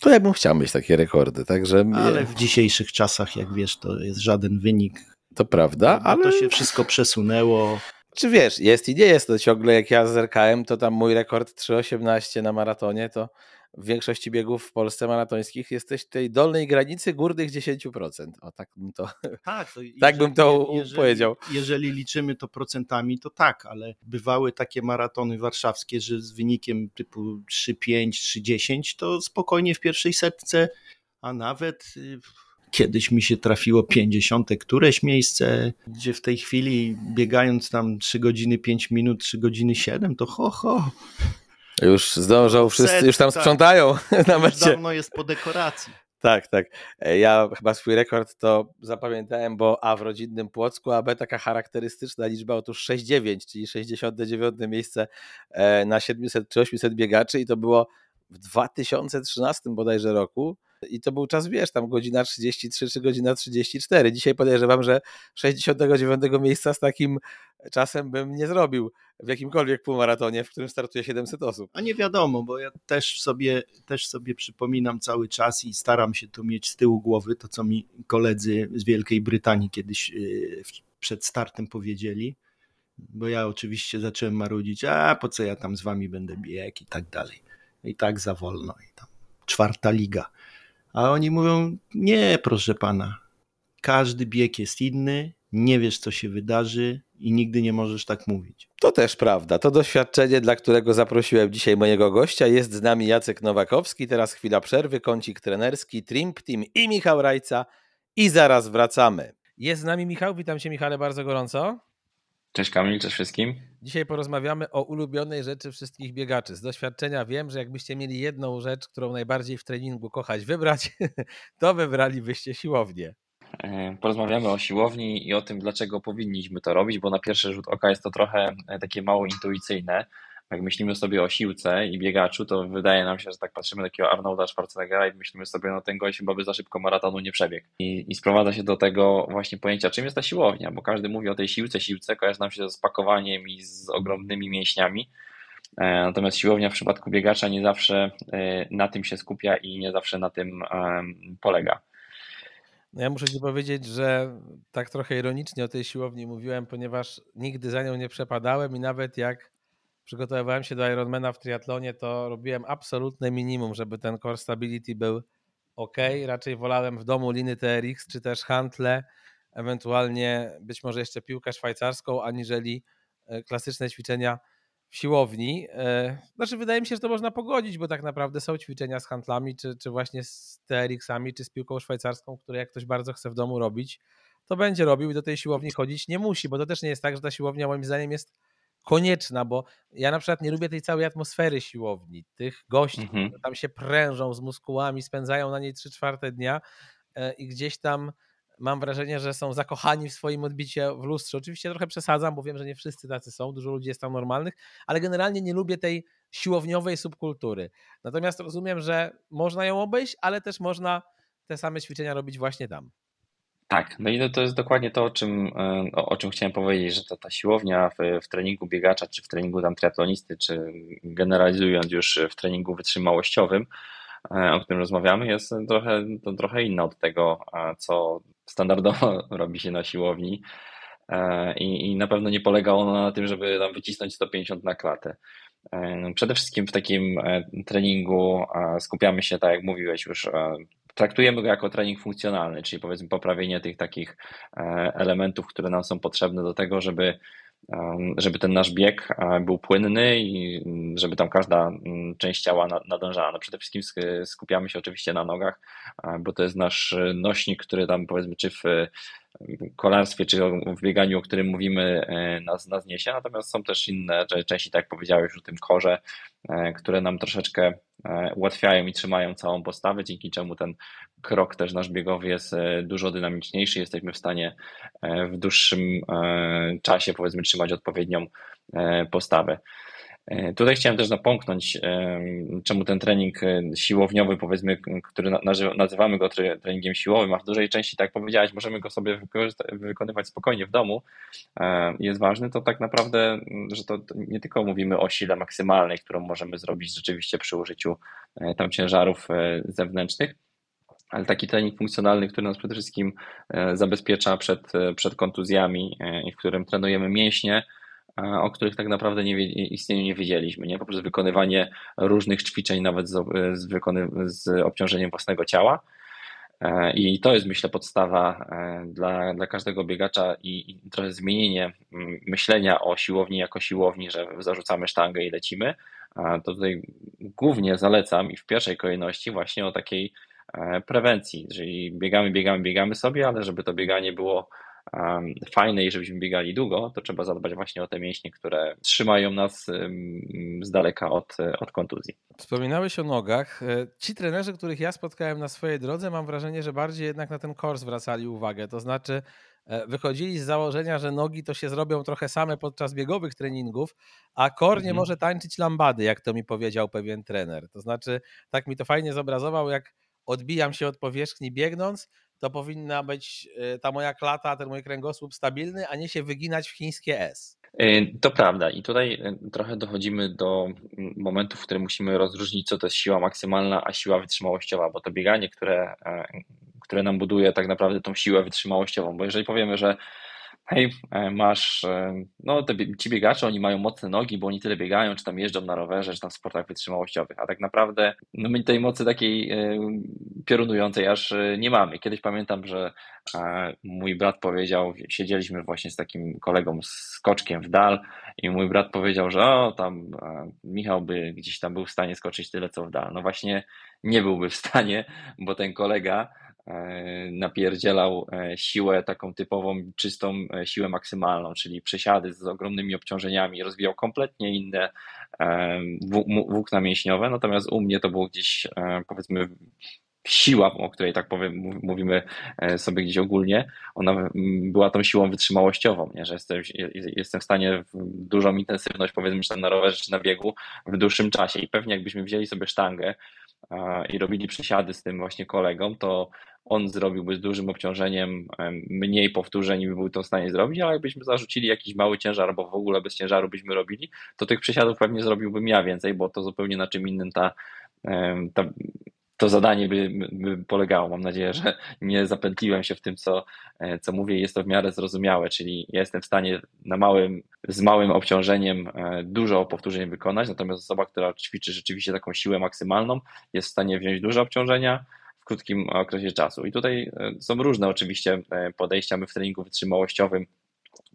To ja bym chciał mieć takie rekordy, także... Ale w dzisiejszych czasach, jak wiesz, to jest żaden wynik. To prawda, ale... To się wszystko przesunęło. Czy wiesz, jest i nie jest to ciągle, jak ja zerkałem, to tam mój rekord 3,18 na maratonie, to w większości biegów w Polsce maratońskich jesteś w tej dolnej granicy górnych 10%. O, tak bym to, tak, to jeżeli, tak bym to jeżeli, powiedział. Jeżeli liczymy to procentami, to tak, ale bywały takie maratony warszawskie, że z wynikiem typu 3,5, 3,10 to spokojnie w pierwszej setce, a nawet y, kiedyś mi się trafiło 50 któreś miejsce, gdzie w tej chwili biegając tam 3 godziny 5 minut, 3 godziny 7, to ho, ho. Już zdążą, wszyscy już tam tak. sprzątają tak. na mecie. dawno jest po dekoracji. Tak, tak. E, ja chyba swój rekord to zapamiętałem, bo A w rodzinnym Płocku, a B taka charakterystyczna liczba, otóż 6,9, czyli 69 miejsce e, na 700 czy 800 biegaczy i to było w 2013 bodajże roku i to był czas, wiesz, tam godzina 33 czy godzina 34. Dzisiaj podejrzewam, że 69 miejsca z takim czasem bym nie zrobił w jakimkolwiek półmaratonie, w którym startuje 700 osób. A nie wiadomo, bo ja też sobie, też sobie przypominam cały czas i staram się tu mieć z tyłu głowy to, co mi koledzy z Wielkiej Brytanii kiedyś y, przed startem powiedzieli, bo ja oczywiście zacząłem marudzić, a po co ja tam z wami będę biegł i tak dalej. I tak za wolno. I tam czwarta liga. A oni mówią, nie, proszę pana, każdy bieg jest inny, nie wiesz, co się wydarzy i nigdy nie możesz tak mówić. To też prawda. To doświadczenie, dla którego zaprosiłem dzisiaj mojego gościa. Jest z nami Jacek Nowakowski. Teraz chwila przerwy, kącik trenerski, Trimp Team i Michał Rajca. I zaraz wracamy. Jest z nami Michał. Witam cię, Michale, bardzo gorąco. Cześć Kamil, cześć wszystkim. Dzisiaj porozmawiamy o ulubionej rzeczy wszystkich biegaczy. Z doświadczenia wiem, że jakbyście mieli jedną rzecz, którą najbardziej w treningu kochać wybrać, to wybralibyście siłownię. E, porozmawiamy o siłowni i o tym, dlaczego powinniśmy to robić, bo na pierwszy rzut oka jest to trochę e, takie mało intuicyjne. Jak myślimy sobie o siłce i biegaczu, to wydaje nam się, że tak patrzymy na takiego Arnolda Schwarzeneggera i myślimy sobie, no ten gość chyba by za szybko maratonu nie przebiegł. I, I sprowadza się do tego właśnie pojęcia, czym jest ta siłownia, bo każdy mówi o tej siłce, siłce, kojarzy nam się z pakowaniem i z ogromnymi mięśniami, e, Natomiast siłownia w przypadku biegacza nie zawsze na tym się skupia i nie zawsze na tym polega. No ja muszę ci powiedzieć, że tak trochę ironicznie o tej siłowni mówiłem, ponieważ nigdy za nią nie przepadałem i nawet jak przygotowywałem się do Ironmana w triatlonie, to robiłem absolutne minimum, żeby ten core stability był ok. Raczej wolałem w domu liny TRX czy też hantle, ewentualnie być może jeszcze piłkę szwajcarską, aniżeli e, klasyczne ćwiczenia w siłowni. E, znaczy, wydaje mi się, że to można pogodzić, bo tak naprawdę są ćwiczenia z handlami, czy, czy właśnie z TRX-ami, czy z piłką szwajcarską, które jak ktoś bardzo chce w domu robić, to będzie robił i do tej siłowni chodzić nie musi, bo to też nie jest tak, że ta siłownia moim zdaniem jest konieczna, bo ja na przykład nie lubię tej całej atmosfery siłowni, tych gości, mhm. tam się prężą z muskułami, spędzają na niej 3 czwarte dnia e, i gdzieś tam mam wrażenie, że są zakochani w swoim odbicie w lustrze. Oczywiście trochę przesadzam, bo wiem, że nie wszyscy tacy są, dużo ludzi jest tam normalnych, ale generalnie nie lubię tej siłowniowej subkultury. Natomiast rozumiem, że można ją obejść, ale też można te same ćwiczenia robić właśnie tam. Tak, no i to jest dokładnie to, o czym, e, o, o czym chciałem powiedzieć, że to ta siłownia w, w, treningu biegacza, czy w treningu tam triatlonisty, czy generalizując już w treningu wytrzymałościowym, o którym rozmawiamy, jest trochę, to trochę inna od tego, co standardowo robi się na siłowni. I, I na pewno nie polega ono na tym, żeby tam wycisnąć 150 na klatę. No, przede wszystkim w takim treningu skupiamy się, tak jak mówiłeś już, traktujemy go jako trening funkcjonalny, czyli powiedzmy poprawienie tych takich elementów, które nam są potrzebne do tego, żeby żeby ten nasz bieg był płynny i żeby tam każda część ciała nadążała. No przede wszystkim skupiamy się oczywiście na nogach, bo to jest nasz nośnik, który tam powiedzmy czy w kolarstwie, czy w bieganiu, o którym mówimy, e, nas, nas niesie. Natomiast są też inne części, tak jak powiedziałeś, o tym korze, e, które nam troszeczkę e, ułatwiają i trzymają całą postawę, dzięki czemu ten krok też nasz biegowy jest dużo dynamiczniejszy. Jesteśmy w stanie w dłuższym czasie, powiedzmy, trzymać odpowiednią postawę. E, tutaj chciałem też napomknąć, e, czemu ten trening e, siłowniowy, powiedzmy, który nazywamy go treningiem siłowym, a w dużej części, tak jak powiedziałeś, możemy go sobie wykonywać spokojnie w domu, jest ważny, to tak naprawdę, że to nie tylko mówimy o sile maksymalnej, którą możemy zrobić rzeczywiście przy użyciu tam ciężarów zewnętrznych, ale taki trening funkcjonalny, który nas przede wszystkim zabezpiecza przed, przed kontuzjami i w którym trenujemy mięśnie, o których tak naprawdę nie, istnieniu nie wiedzieliśmy, nie? Poprzez wykonywanie różnych ćwiczeń, nawet z, z, wykony, z obciążeniem własnego ciała. E, I to jest, myślę, podstawa e, dla, dla każdego biegacza i, i trochę zmienienie mm, myślenia o siłowni jako siłowni, że zarzucamy sztangę i lecimy. To tutaj głównie zalecam i w pierwszej kolejności właśnie o takiej e, prewencji, czyli biegamy, biegamy, biegamy sobie, ale żeby to bieganie było fajne i żebyśmy biegali długo, to trzeba zadbać właśnie o te mięśnie, które trzymają nas z daleka od, od kontuzji. Wspominałeś o nogach. E, ci trenerzy, których ja spotkałem na swojej drodze, mam wrażenie, że bardziej jednak na ten kor zwracali uwagę. To znaczy, e, wychodzili z założenia, że nogi to się zrobią trochę same podczas biegowych treningów, a kor nie mhm. może tańczyć lambady, jak to mi powiedział pewien trener. To znaczy, tak mi to fajnie zobrazował, jak odbijam się od powierzchni biegnąc, to powinna być y, ta moja klata, ten mój kręgosłup stabilny, a nie się wyginać w chińskie S. Y, to prawda i tutaj y, trochę dochodzimy do momentu, w którym musimy rozróżnić, co to jest siła maksymalna, a siła wytrzymałościowa, bo to bieganie, które, które nam buduje tak naprawdę tą siłę wytrzymałościową, bo jeżeli powiemy, że hej, e, masz, e, no te, ci biegacze, oni mają mocne nogi, bo oni tyle biegają, czy tam jeżdżą na rowerze, czy tam w sportach wytrzymałościowych, a tak naprawdę no my tej mocy takiej e, piorunującej aż nie mamy. Kiedyś pamiętam, że mój brat powiedział, siedzieliśmy właśnie z takim kolegą z koczkiem w dal i mój brat powiedział, że o, tam Michał by gdzieś tam był w stanie skoczyć tyle, co w dal. No właśnie nie byłby w stanie, bo ten kolega napierdzielał e, siłę taką typową, czystą e, siłę maksymalną, czyli przesiady z ogromnymi obciążeniami, rozwijał kompletnie inne włókna mięśniowe, natomiast u mnie to było gdzieś powiedzmy siła, o której tak powiem, mówimy sobie gdzieś ogólnie, ona była tą siłą wytrzymałościową, nie? że jestem, jestem w stanie w dużą intensywność, powiedzmy, czy tam na rowerze, czy na biegu w dłuższym czasie. I pewnie jakbyśmy wzięli sobie sztangę i robili przesiady z tym właśnie kolegą, to on zrobiłby z dużym obciążeniem mniej powtórzeń i by był to w stanie zrobić, ale jakbyśmy zarzucili jakiś mały ciężar, bo w ogóle bez ciężaru byśmy robili, to tych przesiadów pewnie zrobiłbym ja więcej, bo to zupełnie na czym innym ta, ta to zadanie by, by, polegało. Mam nadzieję, że nie zapętliłem się w tym, co, e, co mówię. Jest to w miarę zrozumiałe, czyli jestem w stanie na małym, z małym obciążeniem e, dużo powtórzeń wykonać, natomiast osoba, która ćwiczy rzeczywiście taką siłę maksymalną, jest w stanie wziąć duże obciążenia, krótkim okresie czasu. I tutaj e, są różne oczywiście podejścia. My w treningu wytrzymałościowym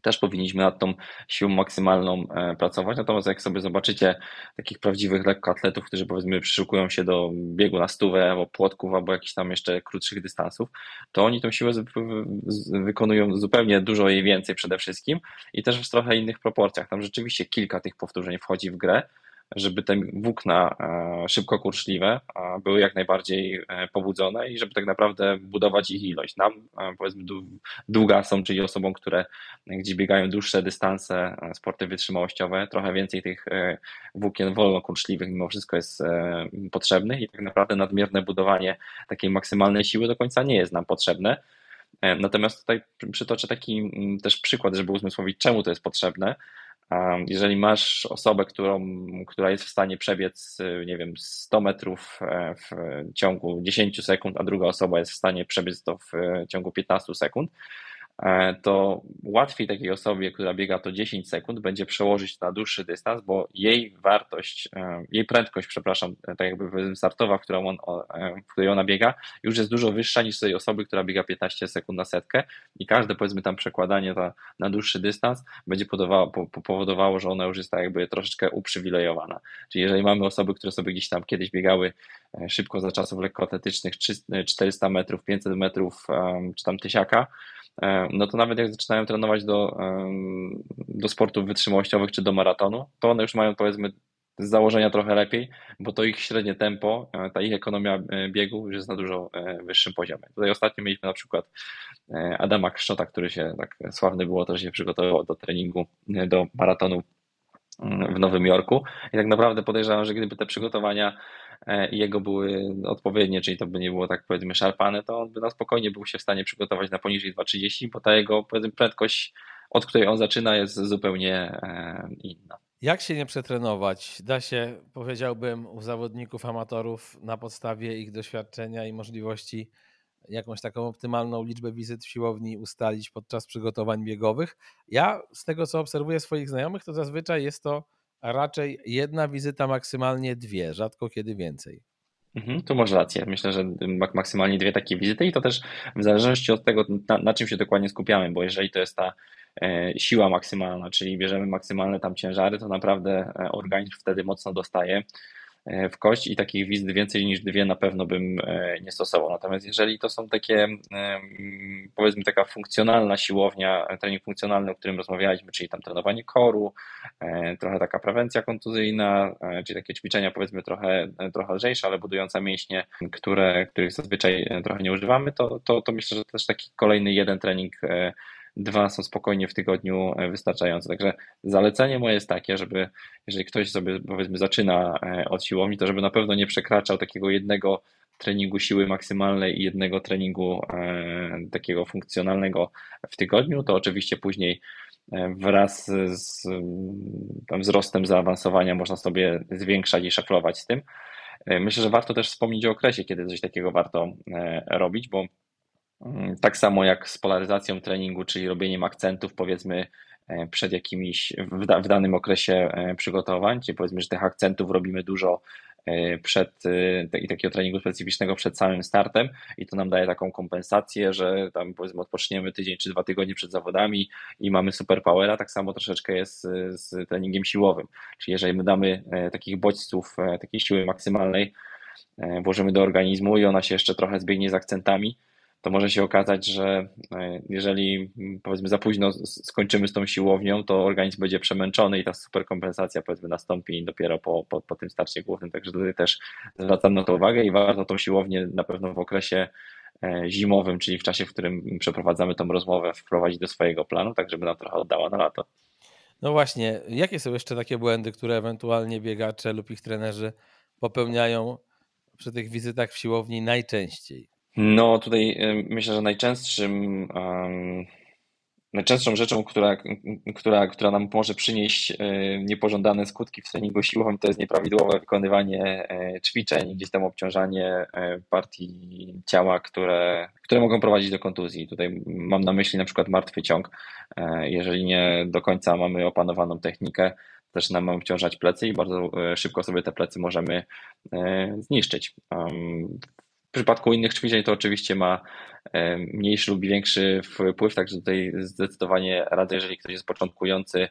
też powinniśmy nad tą siłą maksymalną e, pracować. Natomiast jak sobie zobaczycie takich prawdziwych lekkoatletów, którzy powiedzmy przyszukują się do biegu na stówę, albo płotków, albo jakichś tam jeszcze krótszych dystansów, to oni tą siłę wykonują zupełnie dużo jej więcej przede wszystkim i też w trochę innych proporcjach. Tam rzeczywiście kilka tych powtórzeń wchodzi w grę, żeby te włókna e, szybko kurczliwe były jak najbardziej e, pobudzone i żeby tak naprawdę budować ich ilość. Nam, e, powiedzmy, długasom, czyli osobom, które gdzieś biegają dłuższe dystanse, sporty wytrzymałościowe, trochę więcej tych włókien wolno kurczliwych mimo wszystko jest potrzebnych i tak naprawdę nadmierne budowanie takiej maksymalnej siły do końca nie jest nam potrzebne. Natomiast tutaj przytoczę taki też przykład, żeby uzmysłowić, czemu to jest potrzebne jeżeli masz osobę, którą, która jest w stanie przebiec, nie wiem, 100 metrów e, w ciągu 10 sekund, a druga osoba jest w stanie przebiec to w ciągu 15 sekund, E, to łatwiej takiej osobie, która biega to 10 sekund, będzie przełożyć na dłuższy dystans, bo jej wartość, e, jej prędkość, przepraszam, e, tak jakby startowa, w, którą on, w której ona biega, już jest dużo wyższa niż tej osoby, która biega 15 sekund na setkę i każde powiedzmy tam przekładanie to na dłuższy dystans będzie powodowało, że ona już jest tak jakby troszeczkę uprzywilejowana. Czyli jeżeli mamy osoby, które sobie gdzieś tam kiedyś biegały szybko za czasów lekkoatletycznych 400 metrów, 500 metrów czy tam tysiaka, E, no to nawet jak zaczynają trenować do, do sportów wytrzymałościowych czy do maratonu, to one już mają powiedzmy z założenia trochę lepiej, bo to ich średnie tempo, e, ta ich ekonomia e, biegu już jest na dużo wyższym poziomie. Tutaj ostatnio mieliśmy na przykład Adama Kszczota, który się tak sławny było to, że się przygotował do treningu, do maratonu w Nowym Jorku i tak naprawdę podejrzewam, że gdyby te przygotowania E, i jego były odpowiednie, czyli to by nie było tak powiedzmy szarpane, to on by na spokojnie był się w stanie przygotować na poniżej 2,30, bo ta jego powiedzmy prędkość, od której on zaczyna jest zupełnie e, inna. Jak się nie przetrenować? Da się, powiedziałbym, u zawodników, amatorów na podstawie ich doświadczenia i możliwości jakąś taką optymalną liczbę wizyt w siłowni ustalić podczas przygotowań biegowych. Ja z tego, co obserwuję swoich znajomych, to zazwyczaj jest to raczej jedna wizyta, maksymalnie dwie, rzadko kiedy więcej. Mhm, tu masz rację. Myślę, że maksymalnie dwie takie wizyty i to też w zależności od tego, na, na czym się dokładnie skupiamy, bo jeżeli to jest ta e, siła maksymalna, czyli bierzemy maksymalne tam ciężary, to naprawdę e, organizm wtedy mocno dostaje. E, w kość i takich wizyt więcej niż dwie na pewno bym e, nie stosował. Natomiast jeżeli to są takie, e, powiedzmy, taka funkcjonalna siłownia, trening funkcjonalny, o którym rozmawialiśmy, czyli tam trenowanie koru, trochę taka prewencja kontuzyjna, czyli takie ćwiczenia, powiedzmy, trochę, trochę lżejsze, ale budujące mięśnie, które, których zazwyczaj trochę nie używamy, to, to, to myślę, że też taki kolejny jeden trening dwa są spokojnie w tygodniu e, wystarczające. Także zalecenie moje jest takie, żeby jeżeli ktoś sobie powiedzmy zaczyna e, od siłowni, to żeby na pewno nie przekraczał takiego jednego treningu siły maksymalnej i jednego treningu e, takiego funkcjonalnego w tygodniu, to oczywiście później wraz z tam wzrostem zaawansowania można sobie zwiększać i szaflować z tym. Myślę, że warto też wspomnieć o okresie, kiedy coś takiego warto robić, bo tak samo jak z polaryzacją treningu, czyli robieniem akcentów, powiedzmy, e, przed jakimiś, w, da, w danym okresie e, przygotowań, czyli powiedzmy, że tych akcentów robimy dużo e, przed i takiego treningu specyficznego przed samym startem i to nam daje taką kompensację, że tam powiedzmy odpoczniemy tydzień czy dwa tygodnie przed zawodami i mamy superpowera, tak samo troszeczkę jest z treningiem siłowym, czyli jeżeli my damy takich bodźców, takiej siły maksymalnej, włożymy do organizmu i ona się jeszcze trochę zbiegnie z akcentami, to może się okazać, że e, jeżeli powiedzmy za późno skończymy z tą siłownią, to organizm będzie przemęczony i ta superkompensacja powiedzmy nastąpi dopiero po, po, po tym starcie głównym. Także tutaj też zwracam na to uwagę i warto tą siłownię na pewno w okresie e, zimowym, czyli w czasie, w którym przeprowadzamy tą rozmowę, wprowadzić do swojego planu, tak żeby nam trochę oddała na lato. No właśnie, jakie są jeszcze takie błędy, które ewentualnie biegacze lub ich trenerzy popełniają przy tych wizytach w siłowni najczęściej? No tutaj myślę, że najczęstszym, najczęstszą rzeczą, która, która, która nam może przynieść niepożądane skutki w treningu siłowym, to jest nieprawidłowe wykonywanie e, ćwiczeń, gdzieś tam obciążanie e, partii ciała, które, które mogą prowadzić do kontuzji. Tutaj mam na myśli na przykład martwy ciąg. E, jeżeli nie do końca mamy opanowaną technikę, zaczynamy obciążać plecy i bardzo szybko sobie te plecy możemy zniszczyć. W przypadku innych ćwiczeń to oczywiście ma e, mniejszy lub większy wpływ, także tutaj zdecydowanie radzę, jeżeli ktoś jest początkujący,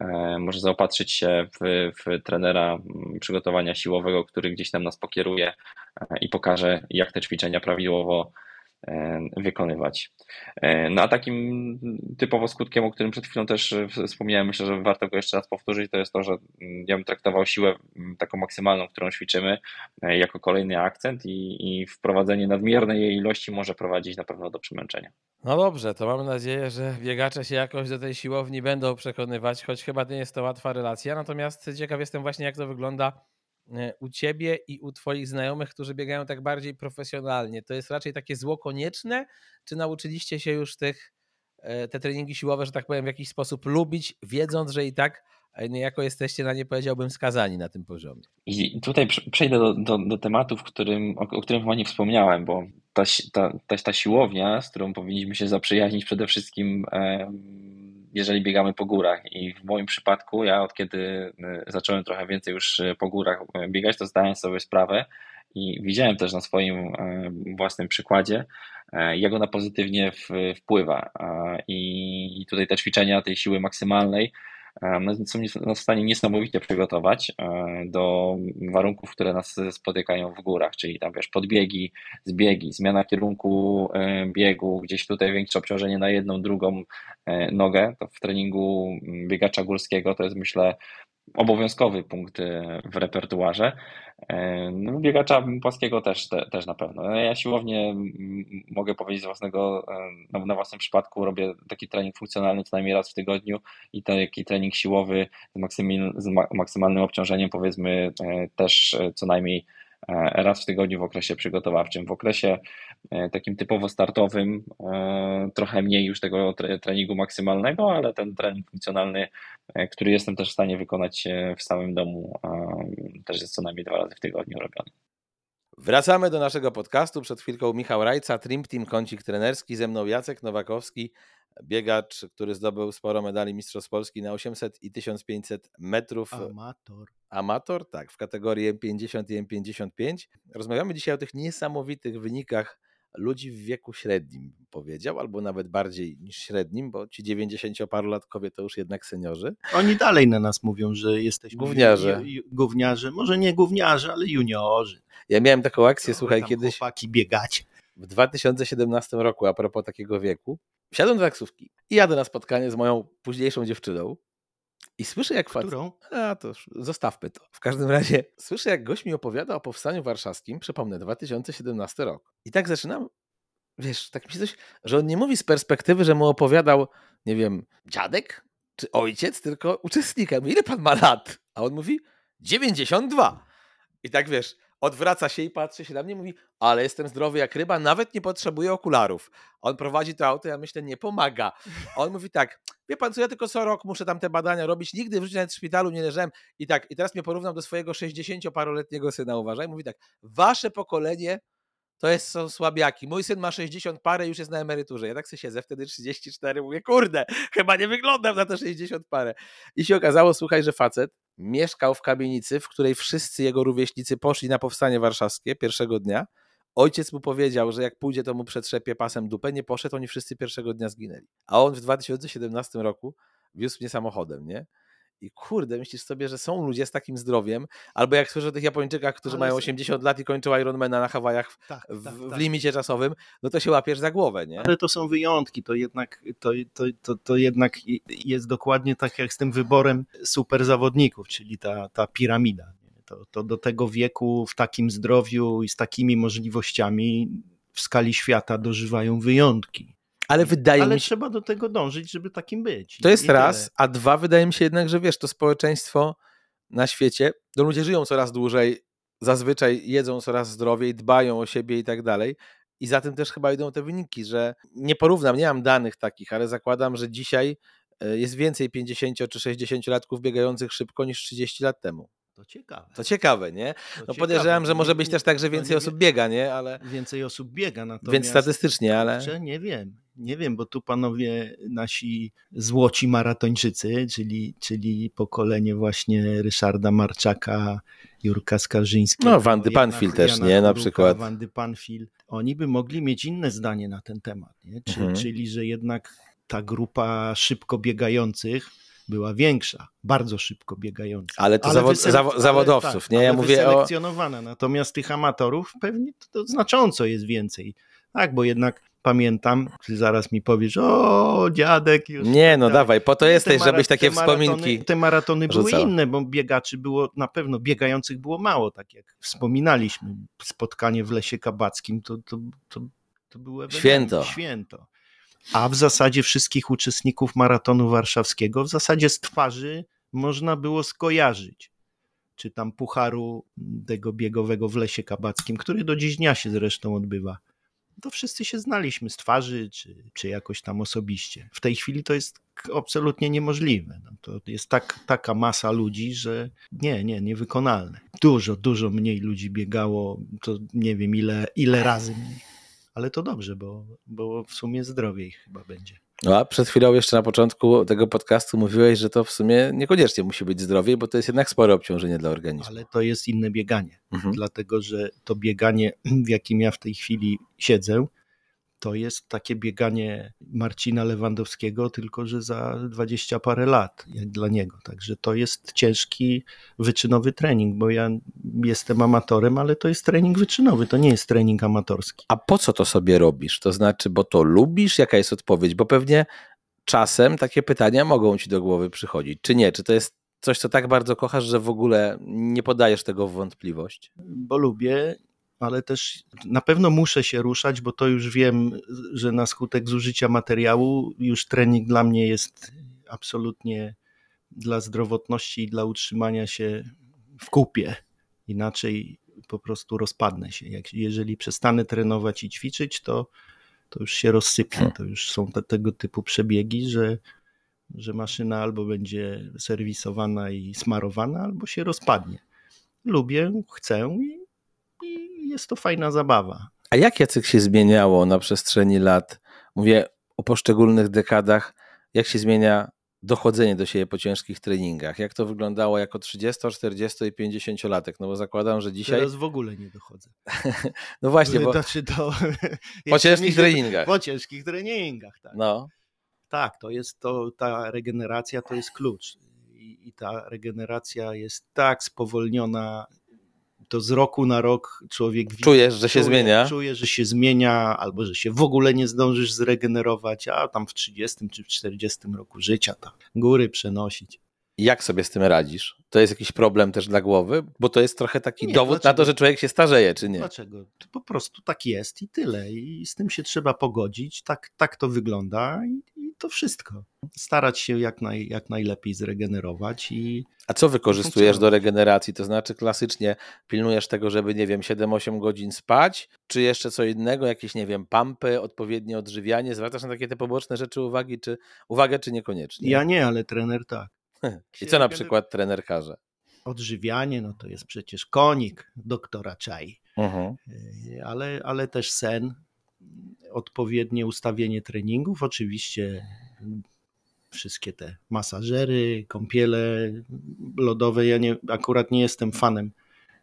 e, może zaopatrzyć się w, w trenera przygotowania siłowego, który gdzieś tam nas pokieruje e, i pokaże, jak te ćwiczenia prawidłowo wykonywać. E, no a takim typowo skutkiem, o którym przed chwilą też e, wspomniałem, myślę, że warto go jeszcze raz powtórzyć, to jest to, że mm, ja bym traktował siłę mm, taką maksymalną, którą ćwiczymy, jako kolejny akcent i, i wprowadzenie nadmiernej jej ilości może prowadzić na pewno do przemęczenia. No dobrze, to mam nadzieję, że biegacze się jakoś do tej siłowni będą przekonywać, choć chyba nie jest to łatwa relacja. Natomiast ciekaw jestem właśnie, jak to wygląda E, u ciebie i u twoich znajomych, którzy biegają tak bardziej profesjonalnie? To jest raczej takie zło konieczne, czy nauczyliście się już tych e, te treningi siłowe, że tak powiem, w jakiś sposób lubić, wiedząc, że i tak niejako jesteście na nie, powiedziałbym, skazani na tym poziomie. I tutaj przejdę do, do, do tematu, w którym, o, o którym chyba nie wspomniałem, bo ta, ta, ta, ta siłownia, z którą powinniśmy się zaprzyjaźnić przede wszystkim, jeżeli biegamy po górach. I w moim przypadku, ja od kiedy e, zacząłem trochę więcej już e, po górach e, biegać, to zdałem sobie sprawę i widziałem też na swoim własnym przykładzie, jak ona pozytywnie wpływa. I tutaj te ćwiczenia tej siły maksymalnej są nas w stanie niesamowicie przygotować do warunków, które nas spotykają w górach, czyli tam wiesz, podbiegi, zbiegi, zmiana kierunku biegu, gdzieś tutaj większe obciążenie na jedną, drugą nogę. To w treningu biegacza górskiego to jest myślę obowiązkowy punkt e, w repertuarze. E, no, biegacza płaskiego też, te, też na pewno. No, ja siłownie mogę powiedzieć z własnego, e, na własnym przypadku robię taki trening funkcjonalny co najmniej raz w tygodniu i taki trening siłowy z, z maksymalnym obciążeniem powiedzmy też co najmniej raz w tygodniu w okresie przygotowawczym. W okresie takim typowo startowym e, trochę mniej już tego treningu maksymalnego, ale ten trening funkcjonalny, który jestem też w stanie wykonać w samym domu, też jest co najmniej dwa razy w tygodniu robiony. Wracamy do naszego podcastu. Przed chwilką Michał Rajca, Trim Team, kącik trenerski, ze mną Jacek Nowakowski, biegacz, który zdobył sporo medali Mistrzostw Polski na 800 i 1500 metrów. Amator. Amator, tak, w kategorii M50 i M55. Rozmawiamy dzisiaj o tych niesamowitych wynikach ludzi w wieku średnim, powiedział, albo nawet bardziej niż średnim, bo ci 90-parolatkowie to już jednak seniorzy. Oni dalej na nas mówią, że jesteśmy gówniarze. gówniarze. Może nie gówniarze, ale juniorzy. Ja miałem taką akcję, słuchaj, kiedyś. Chłopaki biegać. W 2017 roku, a propos takiego wieku, Wsiadłem do taksówki i jadę na spotkanie z moją późniejszą dziewczyną i słyszę jak facet... Którą? A, to już zostawmy to. W każdym razie słyszę jak gość mi opowiada o Powstaniu Warszawskim, przypomnę, 2017 rok. I tak zaczynam, wiesz, tak mi się coś, że on nie mówi z perspektywy, że mu opowiadał, nie wiem, dziadek czy ojciec, tylko uczestnikiem. Ile pan ma lat? A on mówi 92. I tak wiesz, odwraca się i patrzy się na mnie, mówi, ale jestem zdrowy jak ryba, nawet nie potrzebuję okularów. On prowadzi to auto, ja myślę, nie pomaga. On mówi tak, wie pan co, ja tylko co rok muszę tam te badania robić, nigdy w życiu nawet w szpitalu nie leżałem i tak, i teraz mnie porównam do swojego 60-paroletniego syna, uważaj, mówi tak, wasze pokolenie to jest, są słabiaki. Mój syn ma 60 parę, już jest na emeryturze. Ja tak sobie siedzę, wtedy 34, mówię, kurde, chyba nie wyglądam na te 60 parę. I się okazało, słuchaj, że facet mieszkał w kamienicy, w której wszyscy jego rówieśnicy poszli na powstanie warszawskie pierwszego dnia. Ojciec mu powiedział, że jak pójdzie, to mu przetrzepie pasem dupę. Nie poszedł, oni wszyscy pierwszego dnia zginęli. A on w 2017 roku wiózł mnie samochodem, nie? I kurde, myślisz sobie, że są ludzie z takim zdrowiem, albo jak słyszę o tych Japończykach, którzy Ale mają 80 lat i kończą Ironmana na Hawajach tak, w, tak, w tak. limicie czasowym, no to się łapiesz za głowę, nie? Ale to są wyjątki, to jednak, to, to, to, to jednak jest dokładnie tak jak z tym wyborem super zawodników, czyli ta, ta piramida. To, to do tego wieku, w takim zdrowiu i z takimi możliwościami w skali świata dożywają wyjątki. Ale wydaje Ale mi się. trzeba do tego dążyć, żeby takim być. To jest raz, a dwa, wydaje mi się jednak, że wiesz, to społeczeństwo na świecie, to ludzie żyją coraz dłużej, zazwyczaj jedzą coraz zdrowiej, dbają o siebie i tak dalej. I za tym też chyba idą te wyniki, że nie porównam, nie mam danych takich, ale zakładam, że dzisiaj e, jest więcej 50 czy 60 latków biegających szybko niż 30 lat temu. To ciekawe. To ciekawe, nie? To no podejrzewam, że może być też tak, że więcej osób biega, nie? Ale... Więcej osób biega. Natomiast, Więc statystycznie, ale... Nie wiem. Nie wiem, bo tu panowie nasi złoci maratończycy, czyli, czyli pokolenie właśnie Ryszarda Marczaka, Jurka Skarżyńskiego. No, Wandy Panfil też, Jana nie? Na przykład. Wandy Panfil. Oni by mogli mieć inne zdanie na ten temat, nie? Czyli, mhm. czyli że jednak ta grupa szybko biegających była większa, bardzo szybko biegająca. Ale to ale zawo, zawodowców, tak, nie? Ja mówię o... Natomiast tych amatorów pewnie to, to znacząco jest więcej. Tak, bo jednak pamiętam, ty zaraz mi powiesz, o dziadek już. Nie, no tak. dawaj, po to jesteś, żebyś takie te wspominki Te maratony były inne, bo biegaczy było, na pewno biegających było mało, tak jak wspominaliśmy. Spotkanie w Lesie Kabackim to, to, to, to było święto. święto a w zasadzie wszystkich uczestników maratonu warszawskiego w zasadzie z twarzy można było skojarzyć. Czy tam pucharu tego biegowego w Lesie Kabackim, który do dziś dnia się zresztą odbywa. to wszyscy się znaliśmy z twarzy, czy, czy jakoś tam osobiście. W tej chwili to jest absolutnie niemożliwe. No, to jest tak, taka masa ludzi, że nie, nie, niewykonalne. Dużo, dużo mniej ludzi biegało, to nie wiem ile, ile razy mniej. Ale to dobrze, bo, bo w sumie zdrowiej chyba będzie. No a przed chwilą jeszcze na początku tego podcastu mówiłeś, że to w sumie niekoniecznie musi być zdrowiej, bo to jest jednak spore obciążenie dla organizmu. Ale to jest inne bieganie, mhm. dlatego że to bieganie, w jakim ja w tej chwili siedzę, to jest takie bieganie Marcina Lewandowskiego, tylko że za dwadzieścia parę lat, jak dla niego. Także to jest ciężki, wyczynowy trening, bo ja jestem amatorem, ale to jest trening wyczynowy, to nie jest trening amatorski. A po co to sobie robisz? To znaczy, bo to lubisz? Jaka jest odpowiedź? Bo pewnie czasem takie pytania mogą ci do głowy przychodzić. Czy nie? Czy to jest coś, co tak bardzo kochasz, że w ogóle nie podajesz tego w wątpliwość? Bo lubię ale też na pewno muszę się ruszać, bo to już wiem, że na skutek zużycia materiału już trening dla mnie jest absolutnie dla zdrowotności i dla utrzymania się w kupie. Inaczej po prostu rozpadnę się. Jak, jeżeli przestanę trenować i ćwiczyć, to, to już się rozsypię. Hmm. To już są te, tego typu przebiegi, że, że maszyna albo będzie serwisowana i smarowana, albo się rozpadnie. Lubię, chcę i jest to fajna zabawa. A jak Jacek się zmieniało na przestrzeni lat? Mówię o poszczególnych dekadach. Jak się zmienia dochodzenie do siebie po ciężkich treningach? Jak to wyglądało jako 30, 40 i 50 latek? No bo zakładam, że dzisiaj... Teraz w ogóle nie dochodzę. no właśnie, bo... Znaczy do... po ciężkich treningach. Po ciężkich treningach, tak. No. Tak, to jest to, ta regeneracja to jest klucz. I, I ta regeneracja jest tak spowolniona to z roku na rok człowiek widzi, Czujesz, że się czuje, zmienia? Czuje, że się zmienia, albo że się w ogóle nie zdążysz zregenerować, a tam w 30 czy w 40 roku życia to góry przenosić. Jak sobie z tym radzisz? To jest jakiś problem też dla głowy? Bo to jest trochę taki nie, dowód dlaczego? na to, że człowiek się starzeje, czy nie? Dlaczego? To po prostu tak jest i tyle. I z tym się trzeba pogodzić. Tak, tak to wygląda i, i to wszystko. Starać się jak, naj, jak najlepiej zregenerować i a co wykorzystujesz do regeneracji? To znaczy klasycznie pilnujesz tego, żeby, nie wiem, 7-8 godzin spać, czy jeszcze co innego, jakieś, nie wiem, pampy, odpowiednie odżywianie? Zwracasz na takie te poboczne rzeczy uwagi, czy uwagę, czy niekoniecznie? Ja nie, ale trener tak. I co na przykład trener każe? Odżywianie, no to jest przecież konik doktora Czaj, uh-huh. ale, ale też sen, odpowiednie ustawienie treningów, oczywiście wszystkie te masażery, kąpiele lodowe. Ja nie, akurat nie jestem fanem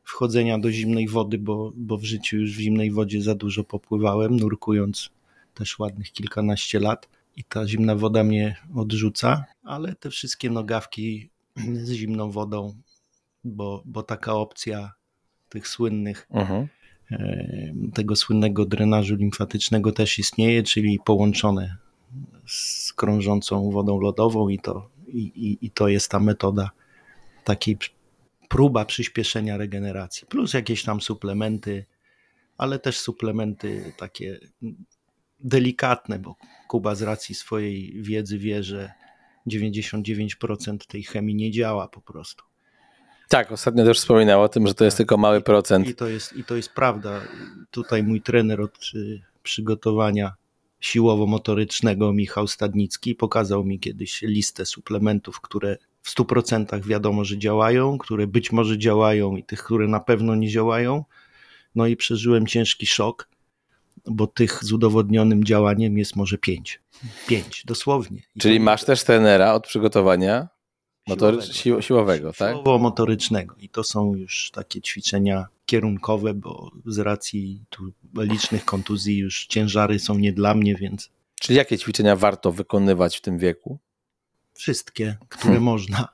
wchodzenia do zimnej wody, bo, bo w życiu już w zimnej wodzie za dużo popływałem, nurkując też ładnych kilkanaście lat i ta zimna woda mnie odrzuca, ale te wszystkie nogawki z zimną wodą, bo, bo taka opcja tych słynnych, uh-huh. Tego słynnego drenażu limfatycznego też istnieje, czyli połączone z krążącą wodą lodową i to, i, i, i to jest ta metoda takiej próba przyspieszenia regeneracji, plus jakieś tam suplementy, ale też suplementy takie delikatne, bo Kuba z racji swojej wiedzy wie, że 99% tej chemii nie działa po prostu. Tak, ostatnio też wspominał o tym, że to jest tak. tylko mały procent. I to jest, I to jest prawda. Tutaj mój trener od y, przygotowania siłowo-motorycznego Michał Stadnicki pokazał mi kiedyś listę suplementów, które w 100% wiadomo, że działają, które być może działają i tych, które na pewno nie działają. No i przeżyłem ciężki szok, bo tych z udowodnionym działaniem jest może pięć. Pięć, dosłownie. I Czyli masz też trenera od przygotowania motory... siłowego, siłowego tak? Siłowo-motorycznego. I to są już takie ćwiczenia kierunkowe, bo z racji tu licznych kontuzji już ciężary są nie dla mnie, więc. Czyli jakie ćwiczenia warto wykonywać w tym wieku? Wszystkie, które hmm. można.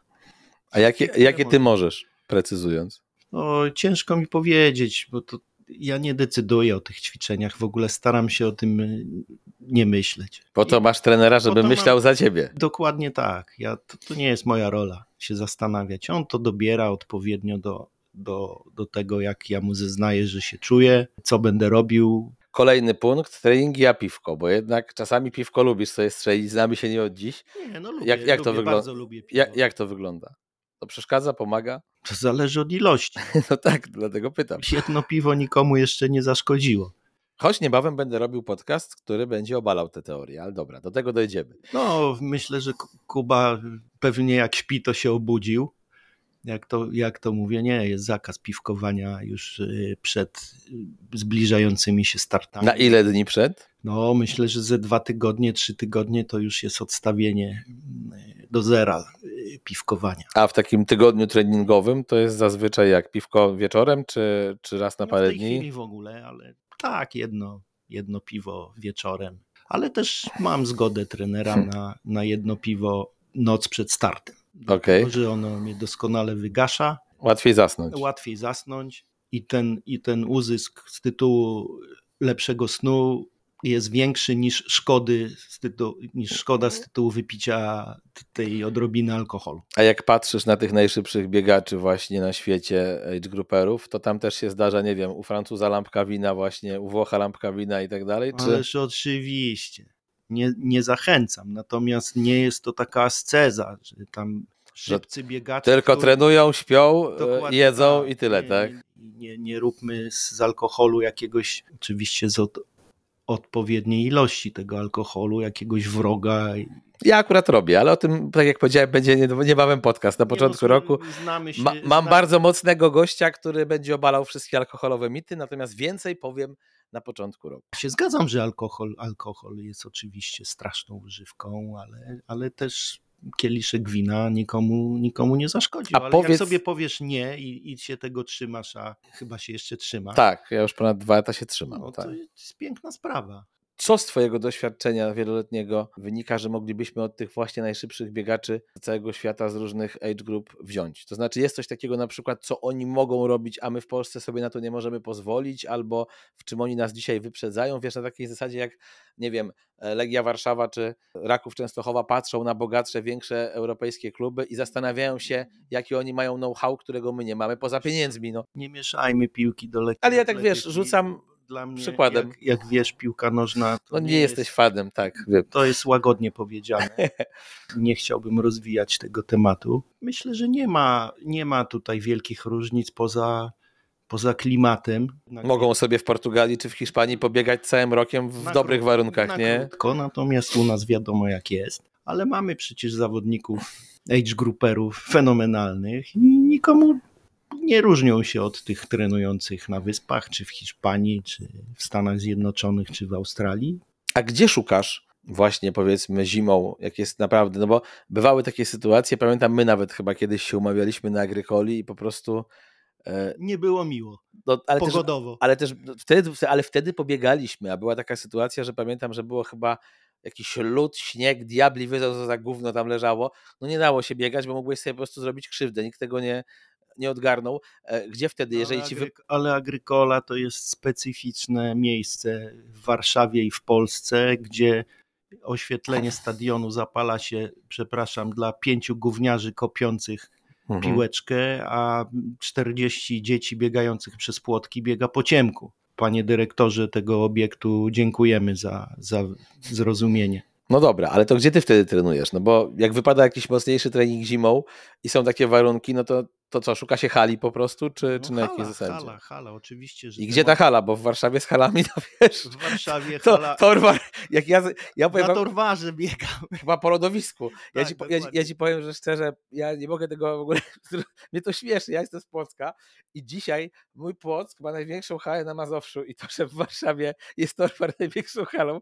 A jakie, jakie ty możesz, precyzując? O, ciężko mi powiedzieć, bo to ja nie decyduję o tych ćwiczeniach, w ogóle staram się o tym nie myśleć. Po to masz trenera, żeby myślał mam... za ciebie. Dokładnie tak. Ja, to, to nie jest moja rola się zastanawiać. On to dobiera odpowiednio do, do, do tego, jak ja mu zeznaję, że się czuję, co będę robił. Kolejny punkt, treningi a piwko, bo jednak czasami piwko lubisz sobie strzelić, znamy się nie od dziś. Nie, no lubię, jak, jak lubię, to wygląda? jak, jak to wygląda? To przeszkadza, pomaga? To zależy od ilości. No tak, dlatego pytam. Jedno piwo nikomu jeszcze nie zaszkodziło. Choć niebawem będę robił podcast, który będzie obalał te teorie, ale dobra, do tego dojdziemy. No, myślę, że Kuba pewnie jak śpi, to się obudził. Jak to, jak to mówię, nie, jest zakaz piwkowania już y, przed y, zbliżającymi się startami. Na ile dni przed? No, myślę, że ze dwa tygodnie, trzy tygodnie to już jest odstawienie y, do zera piwkowania. A w takim tygodniu treningowym to jest zazwyczaj jak piwko wieczorem, czy, czy raz na No, parę w tej dni? chwili w ogóle, ale tak, jedno, jedno piwo wieczorem. Ale też mam zgodę trenera Hmm. na, na jedno piwo noc przed startem. Dlatego, że ono mnie doskonale wygasza, Łatwiej zasnąć. łatwiej zasnąć i ten, i ten uzysk z tytułu lepszego snu jest większy niż szkody tytułu, niż szkoda z tytułu wypicia tej odrobiny alkoholu. A jak patrzysz na tych najszybszych biegaczy właśnie na świecie age grouperów, to tam też się zdarza, nie wiem, u Francuza lampka wina właśnie, u Włocha lampka wina i tak dalej, czy... Ależ oczywiście. Nie, nie zachęcam, natomiast nie jest to taka asceza, że tam szybcy biegacze. Tylko którzy- trenują, śpią, e, Dokładnie jedzą tak. i tyle, nie, tak? Nie, nie, nie róbmy z, z alkoholu jakiegoś, oczywiście z od, odpowiedniej ilości tego alkoholu, jakiegoś wroga. Ja akurat robię, ale o tym, tak jak powiedziałem, będzie nie- niebawem podcast na początku Nie, no, roku. Znamy się, Ma, mam znamy- bardzo mocnego gościa, który będzie obalał wszystkie alkoholowe mity, natomiast więcej powiem na początku roku. się zgadzam, że alkohol, alkohol jest oczywiście straszną używką, ale, ale też kieliszek wina nikomu, nikomu nie zaszkodził. A ale powiedz- jak sobie powiesz nie i, i się tego trzymasz, a chyba się jeszcze trzyma, Tak, ja już ponad dwa lata się trzymam. no tak. to jest piękna sprawa. Co z Twojego doświadczenia wieloletniego wynika, że moglibyśmy od tych właśnie najszybszych biegaczy z całego świata, z różnych age group wziąć? To znaczy, jest coś takiego na przykład, co oni mogą robić, a my w Polsce sobie na to nie możemy pozwolić, albo w czym oni nas dzisiaj wyprzedzają? Wiesz, na takiej zasadzie jak, nie wiem, Legia Warszawa czy Raków Częstochowa patrzą na bogatsze, większe europejskie kluby i zastanawiają się, jaki oni mają know-how, którego my nie mamy, poza pieniędzmi. No. Nie mieszajmy piłki do lekkiej Ale ja tak, wiesz, rzucam Dla mnie, przykładem. Jak, jak wiesz, piłka nożna to No nie, jesteś fanem, tak, wiem. To jest łagodnie powiedziane. Nie chciałbym rozwijać tego tematu. Myślę, że nie ma, nie ma tutaj wielkich różnic poza, poza klimatem. Mogą sobie w Portugalii czy w Hiszpanii pobiegać całym rokiem w na dobrych kró- warunkach, na nie? Krótko, natomiast u nas wiadomo jak jest. Ale mamy przecież zawodników, age grouperów fenomenalnych i nikomu nie różnią się od tych trenujących na Wyspach, czy w Hiszpanii, czy w Stanach Zjednoczonych, czy w Australii. A gdzie szukasz właśnie powiedzmy zimą, jak jest naprawdę, no bo bywały takie sytuacje, pamiętam my nawet chyba kiedyś się umawialiśmy na Agrykoli i po prostu e, Nie było miło. no, ale też, Pogodowo. ale też no, wtedy, ale wtedy pobiegaliśmy, a była taka sytuacja, że pamiętam, że było chyba jakiś lód, śnieg, diabli wiedzą, co za gówno tam leżało. No nie dało się biegać, bo mogłeś sobie po prostu zrobić krzywdę, nikt tego nie, nie odgarnął. E, Gdzie wtedy, jeżeli ale, ci wy... Ale Agrykola to jest specyficzne miejsce w Warszawie i w Polsce, gdzie oświetlenie stadionu zapala się, przepraszam, dla pięciu gówniarzy kopiących Mhm. piłeczkę, a 40 dzieci biegających przez płotki biega po ciemku. Panie dyrektorze tego obiektu, dziękujemy za, za zrozumienie. No dobra, ale to gdzie ty wtedy trenujesz? No bo jak wypada jakiś mocniejszy trening zimą i są takie warunki, no to, to co, szuka się hali po prostu, czy, czy na No jakiej hala, zasadzie? Hala, hala, oczywiście. Że I gdzie ta hala? Bo w Warszawie z halami, to wiesz, W Warszawie to, hala, torwar, jak ja, ja powiem na torwarze biegam. chyba po lodowisku. Ja, Tak, ci, ja, ja ci powiem, że szczerze, ja nie mogę tego w ogóle, mnie to śmieszy, ja jestem z Płocka i dzisiaj mój Płock ma największą halę na Mazowszu i to, że w Warszawie jest torwar największą halą.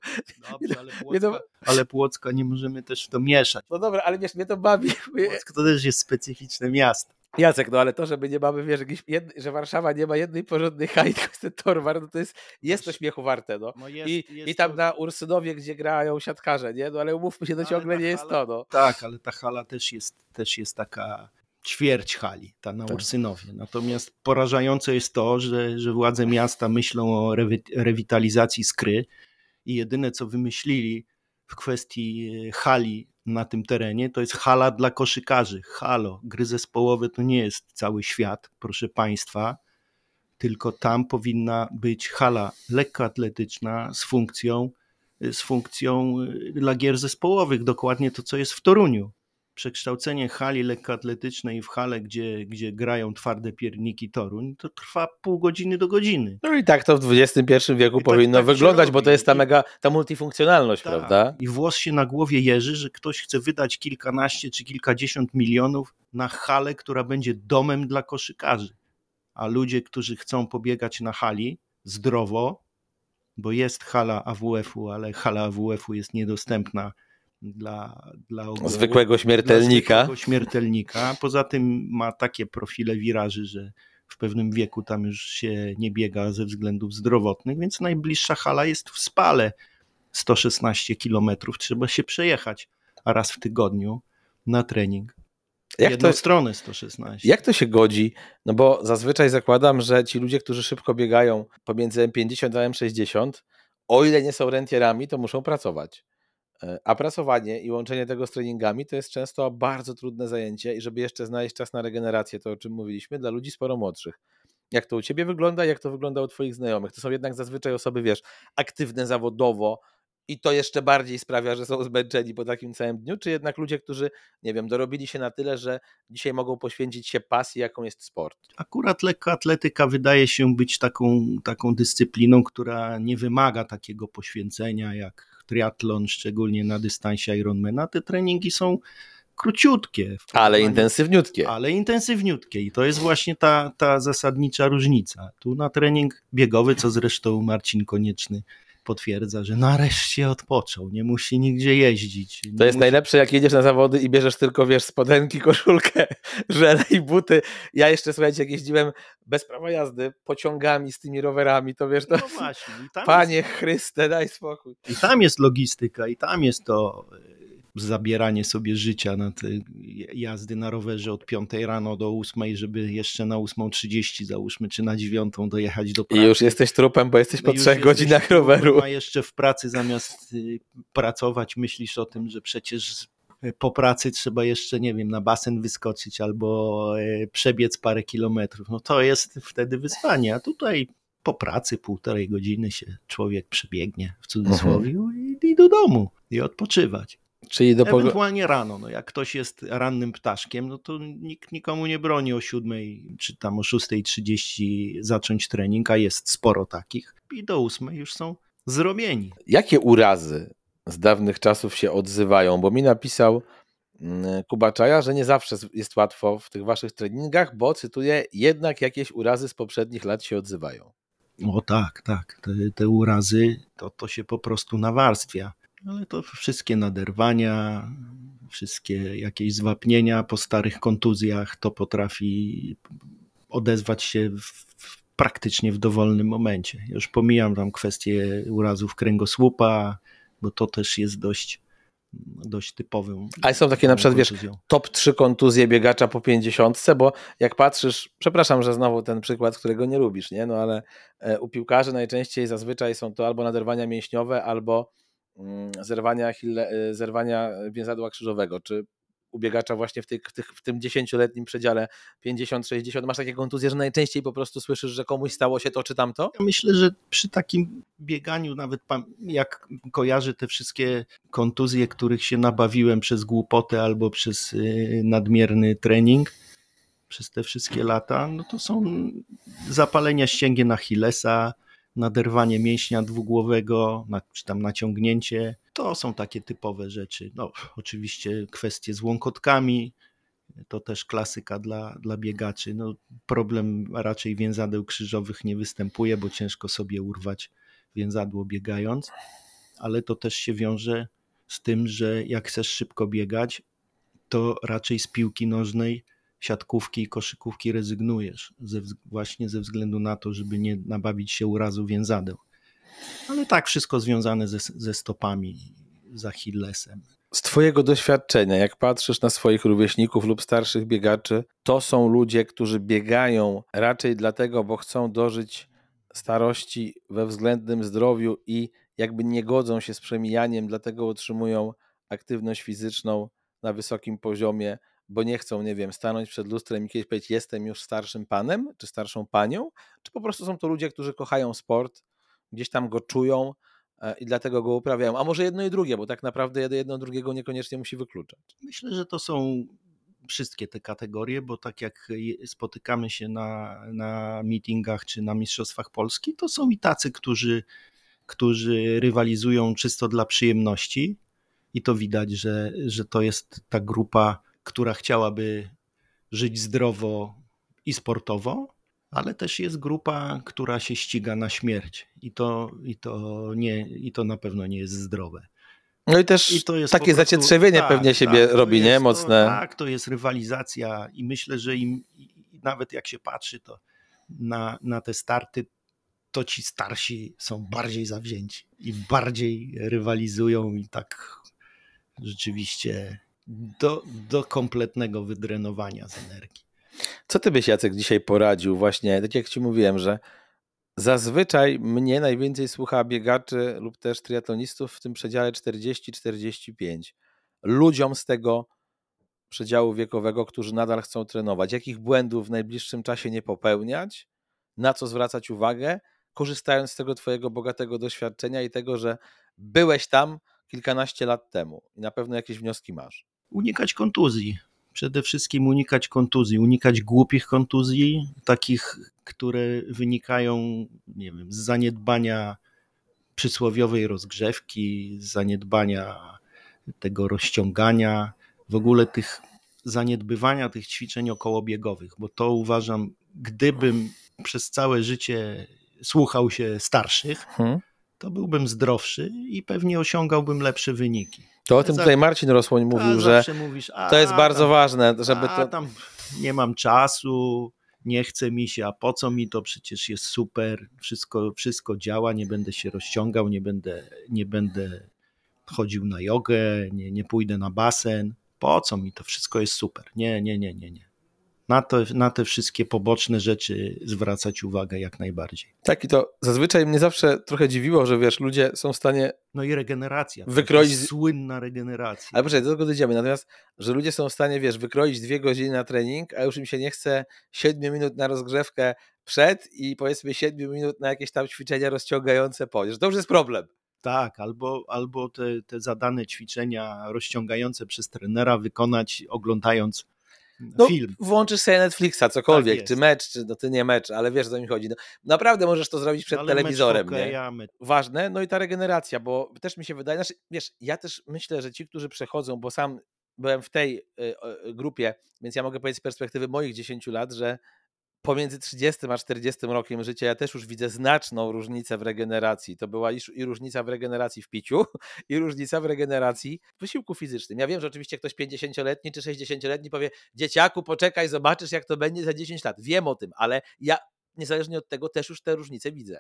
Dobrze, ale mnie to- Płocka, ale Płocka nie możemy też w to mieszać. No dobra, ale wiesz, mnie to bawi. Płock to też jest specyficzne miasto. Jacek, no ale to, że my nie mamy, wiesz, jakiejś jed... że Warszawa nie ma jednej porządnej hali, tylko jest ten torwar, no to jest, jest to śmiechu warte, no. No jest, I, jest I tam to, na Ursynowie, gdzie grają siatkarze, nie? No ale umówmy się, to Ale ciągle nie jest hala- to, no. Tak, ale ta hala też jest, też jest taka ćwierć hali, ta na Tak. Ursynowie. Natomiast porażające jest to, że, że władze miasta myślą o rewi- rewitalizacji skry i jedyne co wymyślili w kwestii e, hali na tym terenie, to jest hala dla koszykarzy. Halo, gry zespołowe to nie jest cały świat, proszę Państwa, tylko tam powinna być hala lekkoatletyczna z funkcją, z funkcją y, dla gier zespołowych, dokładnie to, co jest w Toruniu. Przekształcenie hali lekkoatletycznej w halę, gdzie, gdzie grają twarde pierniki Toruń, to trwa pół godziny do godziny. No i tak to w XXI wieku I tak- powinno tak się wyglądać, bo to jest ta mega, ta multifunkcjonalność, Tak. prawda? I włos się na głowie jeży, że ktoś chce wydać kilkanaście czy kilkadziesiąt milionów na halę, która będzie domem dla koszykarzy. A ludzie, którzy chcą pobiegać na hali zdrowo, bo jest hala AWF-u, ale hala AWF-u jest niedostępna dla, dla ogółu- Zwykłego dla śmiertelnika. zwykłego śmiertelnika. Poza tym ma takie profile wiraży, że w pewnym wieku tam już się nie biega ze względów zdrowotnych, więc najbliższa hala jest w Spale. 116 kilometrów trzeba się przejechać raz w tygodniu na trening. Jak Jedną to, stronę 116. jak to się godzi? No bo zazwyczaj zakładam, że ci ludzie, którzy szybko biegają pomiędzy M50 a M60, o ile nie są rentierami, to muszą pracować. E, A pracowanie i łączenie tego z treningami to jest często bardzo trudne zajęcie i żeby jeszcze znaleźć czas na regenerację, to o czym mówiliśmy, dla ludzi sporo młodszych. Jak to u ciebie wygląda, jak to wygląda u twoich znajomych? To są jednak zazwyczaj osoby, wiesz, aktywne zawodowo i to jeszcze bardziej sprawia, że są zmęczeni po takim całym dniu, czy jednak ludzie, którzy, nie wiem, dorobili się na tyle, że dzisiaj mogą poświęcić się pasji, jaką jest sport? Akurat lekkoatletyka wydaje się być taką, taką dyscypliną, która nie wymaga takiego poświęcenia jak triatlon, szczególnie na dystansie Ironmana. Te treningi są króciutkie. Ale intensywniutkie. ale intensywniutkie i to jest właśnie ta, ta zasadnicza różnica. Tu na trening biegowy, co zresztą Marcin Konieczny potwierdza, że nareszcie odpoczął, nie musi nigdzie jeździć. To jest musi... najlepsze, jak jedziesz na zawody i bierzesz tylko, wiesz, spodenki, koszulkę, żele i buty. Ja jeszcze, słuchajcie, jak jeździłem bez prawa jazdy pociągami z tymi rowerami, to wiesz, to... No właśnie, Panie Chryste, daj spokój. jest, i tam jest logistyka, i tam jest to zabieranie sobie życia na te jazdy na rowerze od 5 rano do 8, żeby jeszcze na 8.30 załóżmy, czy na 9 dojechać do I pracy. już jesteś trupem, bo jesteś No po już trzech jesteś godzinach trupem, roweru. A jeszcze w pracy zamiast y, pracować, myślisz o tym, że przecież y, po pracy trzeba jeszcze, nie wiem, na basen wyskoczyć albo y, przebiec parę kilometrów. No to jest wtedy wyzwanie. A tutaj po pracy półtorej godziny się człowiek przebiegnie w cudzysłowie Mhm. i, i do domu i odpoczywać. Czyli do Ewentualnie rano, no jak ktoś jest rannym ptaszkiem, no to nikt nikomu nie broni o 7 czy tam o 6.30 zacząć trening, a jest sporo takich i do 8 już są zrobieni. Jakie urazy z dawnych czasów się odzywają? Bo mi napisał mm, Kuba Czaja, że nie zawsze jest łatwo w tych waszych treningach, bo cytuję, jednak jakieś urazy z poprzednich lat się odzywają. O tak, tak, te, te urazy to, to się po prostu nawarstwia, ale to wszystkie naderwania, wszystkie jakieś zwapnienia po starych kontuzjach, to potrafi odezwać się w, praktycznie w dowolnym momencie. Już pomijam tam kwestię urazów kręgosłupa, bo to też jest dość, dość typowym. Ale są takie na przykład, wiesz, kontuzją. top 3 kontuzje biegacza po 50, bo jak patrzysz, przepraszam, że znowu ten przykład, którego nie lubisz, nie? No ale e, u piłkarzy najczęściej zazwyczaj są to albo naderwania mięśniowe, albo zerwania, achille, e, zerwania więzadła krzyżowego. Czy u biegacza właśnie w, tych, w, tych, w tym 10-letnim przedziale 50-60 masz takie kontuzje, że najczęściej po prostu słyszysz, że komuś stało się to czy tamto? Ja myślę, że przy takim bieganiu, nawet jak kojarzę te wszystkie kontuzje, których się nabawiłem przez głupotę albo przez y, nadmierny trening, przez te wszystkie lata, no to są zapalenia ścięgien Achillesa, naderwanie mięśnia dwugłowego, czy tam naciągnięcie. To są takie typowe rzeczy. No, oczywiście kwestie z łąkotkami, to też klasyka dla, dla biegaczy. No, problem raczej więzadeł krzyżowych nie występuje, bo ciężko sobie urwać więzadło biegając, ale to też się wiąże z tym, że jak chcesz szybko biegać, to raczej z piłki nożnej, siatkówki i koszykówki rezygnujesz, ze, właśnie ze względu na to, żeby nie nabawić się urazu więzadeł. Ale tak, wszystko związane ze, ze stopami, z Achillesem. Z Twojego doświadczenia, jak patrzysz na swoich rówieśników lub starszych biegaczy, to są ludzie, którzy biegają raczej dlatego, bo chcą dożyć starości we względnym zdrowiu i jakby nie godzą się z przemijaniem, dlatego utrzymują aktywność fizyczną na wysokim poziomie, bo nie chcą, nie wiem, stanąć przed lustrem i kiedyś powiedzieć, jestem już starszym panem czy starszą panią, czy po prostu są to ludzie, którzy kochają sport, gdzieś tam go czują, e, i dlatego go uprawiają. A może jedno i drugie, bo tak naprawdę jedno drugiego niekoniecznie musi wykluczać. Myślę, że to są wszystkie te kategorie, bo tak jak spotykamy się na, na meetingach czy na Mistrzostwach Polski, to są i tacy, którzy, którzy rywalizują czysto dla przyjemności i to widać, że, że to jest ta grupa, która chciałaby żyć zdrowo i sportowo, ale też jest grupa, która się ściga na śmierć i to, i to, nie, i to na pewno nie jest zdrowe. No i też I to jest takie prostu, zacietrzewienie tak, pewnie siebie tak, robi, nie? Mocne. To, tak, to jest rywalizacja i myślę, że im, nawet jak się patrzy to na, na te starty, to ci starsi są bardziej zawzięci i bardziej rywalizują i tak rzeczywiście do, do kompletnego wydrenowania z energii. Co ty byś, Jacek, dzisiaj poradził właśnie, tak jak ci mówiłem, że Zazwyczaj mnie najwięcej słucha biegaczy lub też triatlonistów w tym przedziale 40-45. Ludziom z tego przedziału wiekowego, którzy nadal chcą trenować, jakich błędów w najbliższym czasie nie popełniać, na co zwracać uwagę, korzystając z tego Twojego bogatego doświadczenia i tego, że byłeś tam kilkanaście lat temu i na pewno jakieś wnioski masz. Unikać kontuzji przede wszystkim unikać kontuzji, unikać głupich kontuzji, takich, które wynikają nie wiem, z zaniedbania przysłowiowej rozgrzewki, z zaniedbania tego rozciągania, w ogóle tych zaniedbywania tych ćwiczeń okołobiegowych, bo to uważam, gdybym przez całe życie słuchał się starszych, hmm. To byłbym zdrowszy i pewnie osiągałbym lepsze wyniki. To o tym tutaj Marcin Rosłoń mówił, że mówisz, to jest bardzo tam, ważne, żeby a, to... tam nie mam czasu, nie chce mi się, a po co mi to, przecież jest super, wszystko, wszystko działa, nie będę się rozciągał, nie będę, nie będę chodził na jogę, nie, nie pójdę na basen, po co mi to, wszystko jest super. Nie, nie, nie, nie, nie na, to, na te wszystkie poboczne rzeczy zwracać uwagę jak najbardziej. Tak, i to zazwyczaj mnie zawsze trochę dziwiło, że wiesz, ludzie są w stanie. No i regeneracja. Wykroić. Słynna regeneracja. Ale proszę, do tego dojdziemy. Natomiast, że ludzie są w stanie, wiesz, wykroić dwie godziny na trening, a już im się nie chce siedmiu minut na rozgrzewkę przed i powiedzmy siedmiu minut na jakieś tam ćwiczenia rozciągające po. Że to już jest problem. Tak, albo, albo te, te zadane ćwiczenia rozciągające przez trenera wykonać oglądając no, film. Włączysz sobie Netflixa, cokolwiek, tak czy mecz, czy no ty nie mecz, ale wiesz o co mi chodzi. No, naprawdę możesz to zrobić przed telewizorem. Mecz, nie? Ważne, no i ta regeneracja, bo też mi się wydaje, znaczy, wiesz, ja też myślę, że ci, którzy przechodzą, bo sam byłem w tej y, y, grupie, więc ja mogę powiedzieć z perspektywy moich 10 lat, że pomiędzy 30 a 40 rokiem życia ja też już widzę znaczną różnicę w regeneracji. To była i różnica w regeneracji w piciu, i różnica w regeneracji w wysiłku fizycznym. Ja wiem, że oczywiście ktoś 50-letni czy 60-letni powie, dzieciaku, poczekaj, zobaczysz, jak to będzie za 10 lat. Wiem o tym, ale ja niezależnie od tego też już te różnice widzę.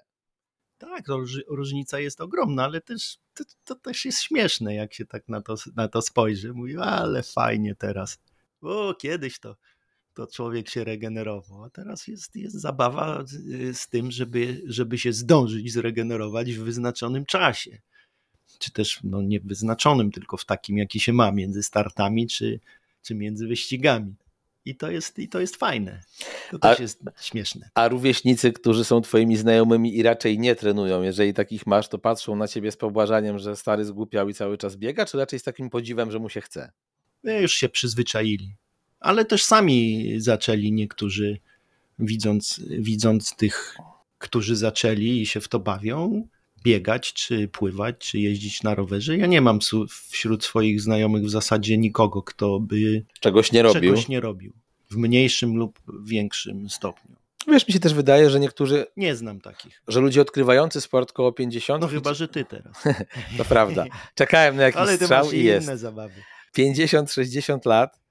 Tak, różnica jest ogromna, ale też to, to, też jest śmieszne, jak się tak na to, na to spojrzy. Mówi, ale fajnie teraz. O, kiedyś to to człowiek się regenerował. A teraz jest, jest zabawa z tym, żeby, żeby się zdążyć zregenerować w wyznaczonym czasie. Czy też no, nie w wyznaczonym, tylko w takim, jaki się ma między startami czy, czy między wyścigami. I to jest, i to jest fajne. To też a, jest śmieszne. A rówieśnicy, którzy są twoimi znajomymi i raczej nie trenują, jeżeli takich masz, to patrzą na ciebie z pobłażaniem, że stary zgłupiał i cały czas biega, czy raczej z takim podziwem, że mu się chce? No, już się przyzwyczaili ale też sami zaczęli niektórzy, widząc, widząc tych, którzy zaczęli i się w to bawią, biegać, czy pływać, czy jeździć na rowerze. Ja nie mam wśród swoich znajomych w zasadzie nikogo, kto by czegoś nie robił, czegoś nie robił w mniejszym lub większym stopniu. Wiesz, mi się też wydaje, że niektórzy. Nie znam takich. Że ludzie odkrywający sport koło 50. No chyba, że ty teraz. to prawda. Czekałem na jakiś Ale strzał i jest. Zabawy. 50-60 lat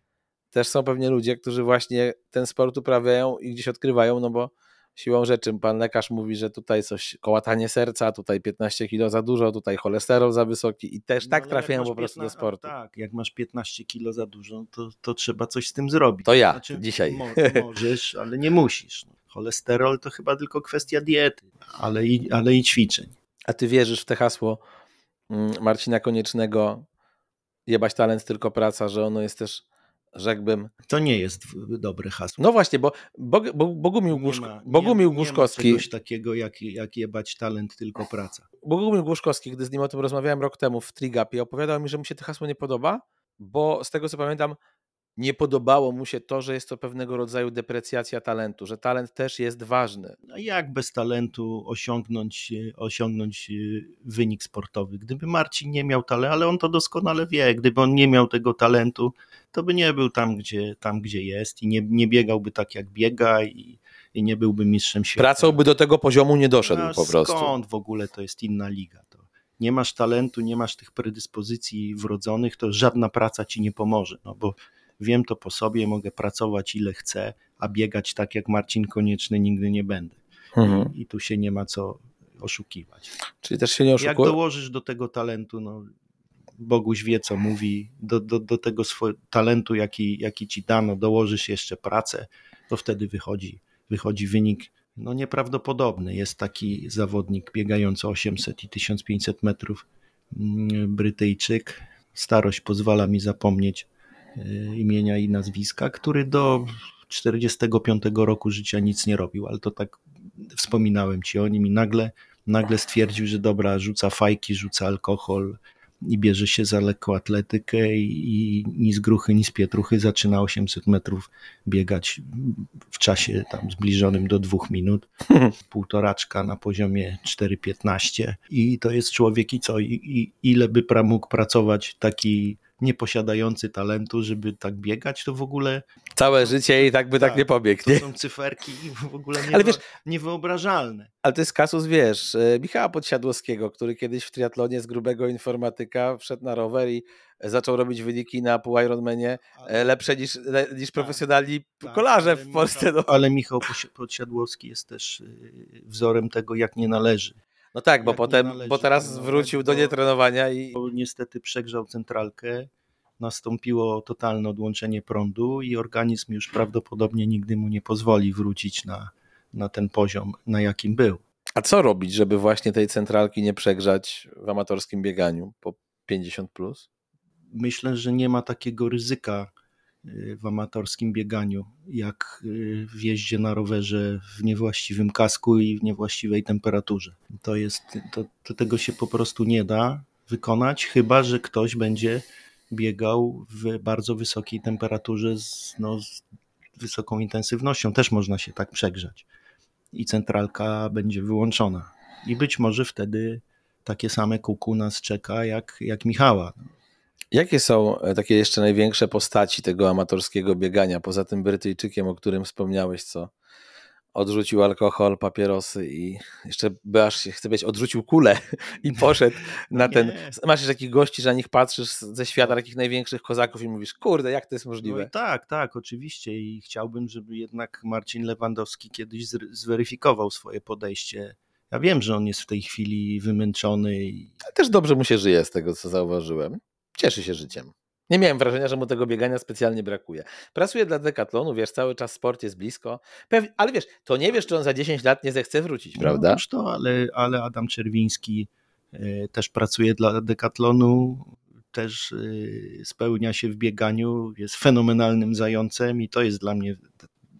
też są pewnie ludzie, którzy właśnie ten sport uprawiają i gdzieś odkrywają, no bo siłą rzeczy pan lekarz mówi, że tutaj coś, kołatanie serca, tutaj 15 kilo za dużo, tutaj cholesterol za wysoki i też no, tak trafiają po prostu 15, do sportu. Tak, jak masz 15 kilo za dużo, to, to trzeba coś z tym zrobić. To ja znaczy, dzisiaj. Mo możesz, ale nie musisz. No. Cholesterol to chyba tylko kwestia diety, ale i, ale i ćwiczeń. A ty wierzysz w te hasło mm, Marcina Koniecznego jebać talent, tylko praca, że ono jest też rzekłbym. To nie jest dobre hasło. No właśnie, bo Bog, Bog, Bogumił, Głuszko, nie ma, Bogumił nie, Głuszkowski. Nie ma czegoś takiego jak, jak jebać talent, tylko praca. Bogumił Głuszkowski, gdy z nim o tym rozmawiałem rok temu w Trigapie, opowiadał mi, że mu się to hasło nie podoba, bo z tego co pamiętam, nie podobało mu się to, że jest to pewnego rodzaju deprecjacja talentu, że talent też jest ważny. No jak bez talentu osiągnąć, osiągnąć y, wynik sportowy? Gdyby Marcin nie miał talentu, ale on to doskonale wie, gdyby on nie miał tego talentu, to by nie był tam, gdzie, tam, gdzie jest i nie, nie biegałby tak, jak biega i, i nie byłby mistrzem świata. Pracą by do tego poziomu nie doszedł A po prostu. Skąd w ogóle to jest inna liga? To nie masz talentu, nie masz tych predyspozycji wrodzonych, to żadna praca ci nie pomoże, no bo wiem to po sobie, mogę pracować ile chcę, a biegać tak jak Marcin Konieczny nigdy nie będę. Mhm. I, I tu się nie ma co oszukiwać. Czyli też się nie Jak oszukuje. dołożysz do tego talentu, no Boguś wie co mówi, do, do, do tego swojego talentu, jaki, jaki ci dano, dołożysz jeszcze pracę, to wtedy wychodzi, wychodzi wynik no nieprawdopodobny. Jest taki zawodnik biegający 800 i 1500 metrów, mm, Brytyjczyk. Starość pozwala mi zapomnieć imienia i nazwiska, który do 45 roku życia nic nie robił, ale to tak wspominałem ci o nim i nagle, nagle stwierdził, że dobra, rzuca fajki, rzuca alkohol i bierze się za lekkoatletykę i, i ni z gruchy, ni z pietruchy zaczyna 800 metrów biegać w czasie tam zbliżonym do dwóch minut, półtoraczka na poziomie 4,15 i to jest człowiek i co, i, i ile by pra- mógł pracować taki nieposiadający talentu, żeby tak biegać, to w ogóle Całe życie i tak by tak, Tak, nie pobiegł, to nie? są cyferki w ogóle nie wiesz- niewyobrażalne. Ale to jest kasus, wiesz, e, Michała Podsiadłowskiego, który kiedyś w triatlonie z grubego informatyka wszedł na rower i zaczął robić wyniki na pół Ironmanie e, lepsze niż, le, niż profesjonalni tak, kolarze w Polsce. Michał, No. Ale Michał Podsiadłowski jest też y, wzorem tego, jak nie należy. No tak, bo potem, należy bo teraz trenować, wrócił do nietrenowania i Bo niestety przegrzał centralkę, nastąpiło totalne odłączenie prądu i organizm już prawdopodobnie nigdy mu nie pozwoli wrócić na, na ten poziom, na jakim był. A co robić, żeby właśnie tej centralki nie przegrzać w amatorskim bieganiu po 50 plus? myślę, że nie ma takiego ryzyka w amatorskim bieganiu, jak y, w jeździe na rowerze w niewłaściwym kasku i w niewłaściwej temperaturze. To jest, to, to tego się po prostu nie da wykonać, chyba że ktoś będzie biegał w bardzo wysokiej temperaturze z, no, z wysoką intensywnością. Też można się tak przegrzać. I centralka będzie wyłączona. I być może wtedy takie same kuku nas czeka jak, jak Michała. Jakie są e, takie jeszcze największe postaci tego amatorskiego biegania, poza tym Brytyjczykiem, o którym wspomniałeś, co odrzucił alkohol, papierosy i jeszcze, aż się chce być, odrzucił kulę i poszedł na ten... nie. Masz jeszcze takich gości, że na nich patrzysz ze świata takich największych kozaków i mówisz, kurde, jak to jest No możliwe? i tak, tak, oczywiście i chciałbym, żeby jednak Marcin Lewandowski kiedyś zweryfikował swoje podejście. Ja wiem, że on jest w tej chwili wymęczony i Ale też dobrze mu się żyje z tego, co zauważyłem. Cieszy się życiem. Nie miałem wrażenia, że mu tego biegania specjalnie brakuje. Pracuje dla Decathlonu, wiesz, cały czas sport jest blisko. Pew... Ale wiesz, to nie wiesz, czy on za 10 lat nie zechce wrócić, prawda? No, to, ale, ale Adam Czerwiński e, też pracuje dla Decathlonu, też e, spełnia się w bieganiu, jest fenomenalnym zającem i to jest dla mnie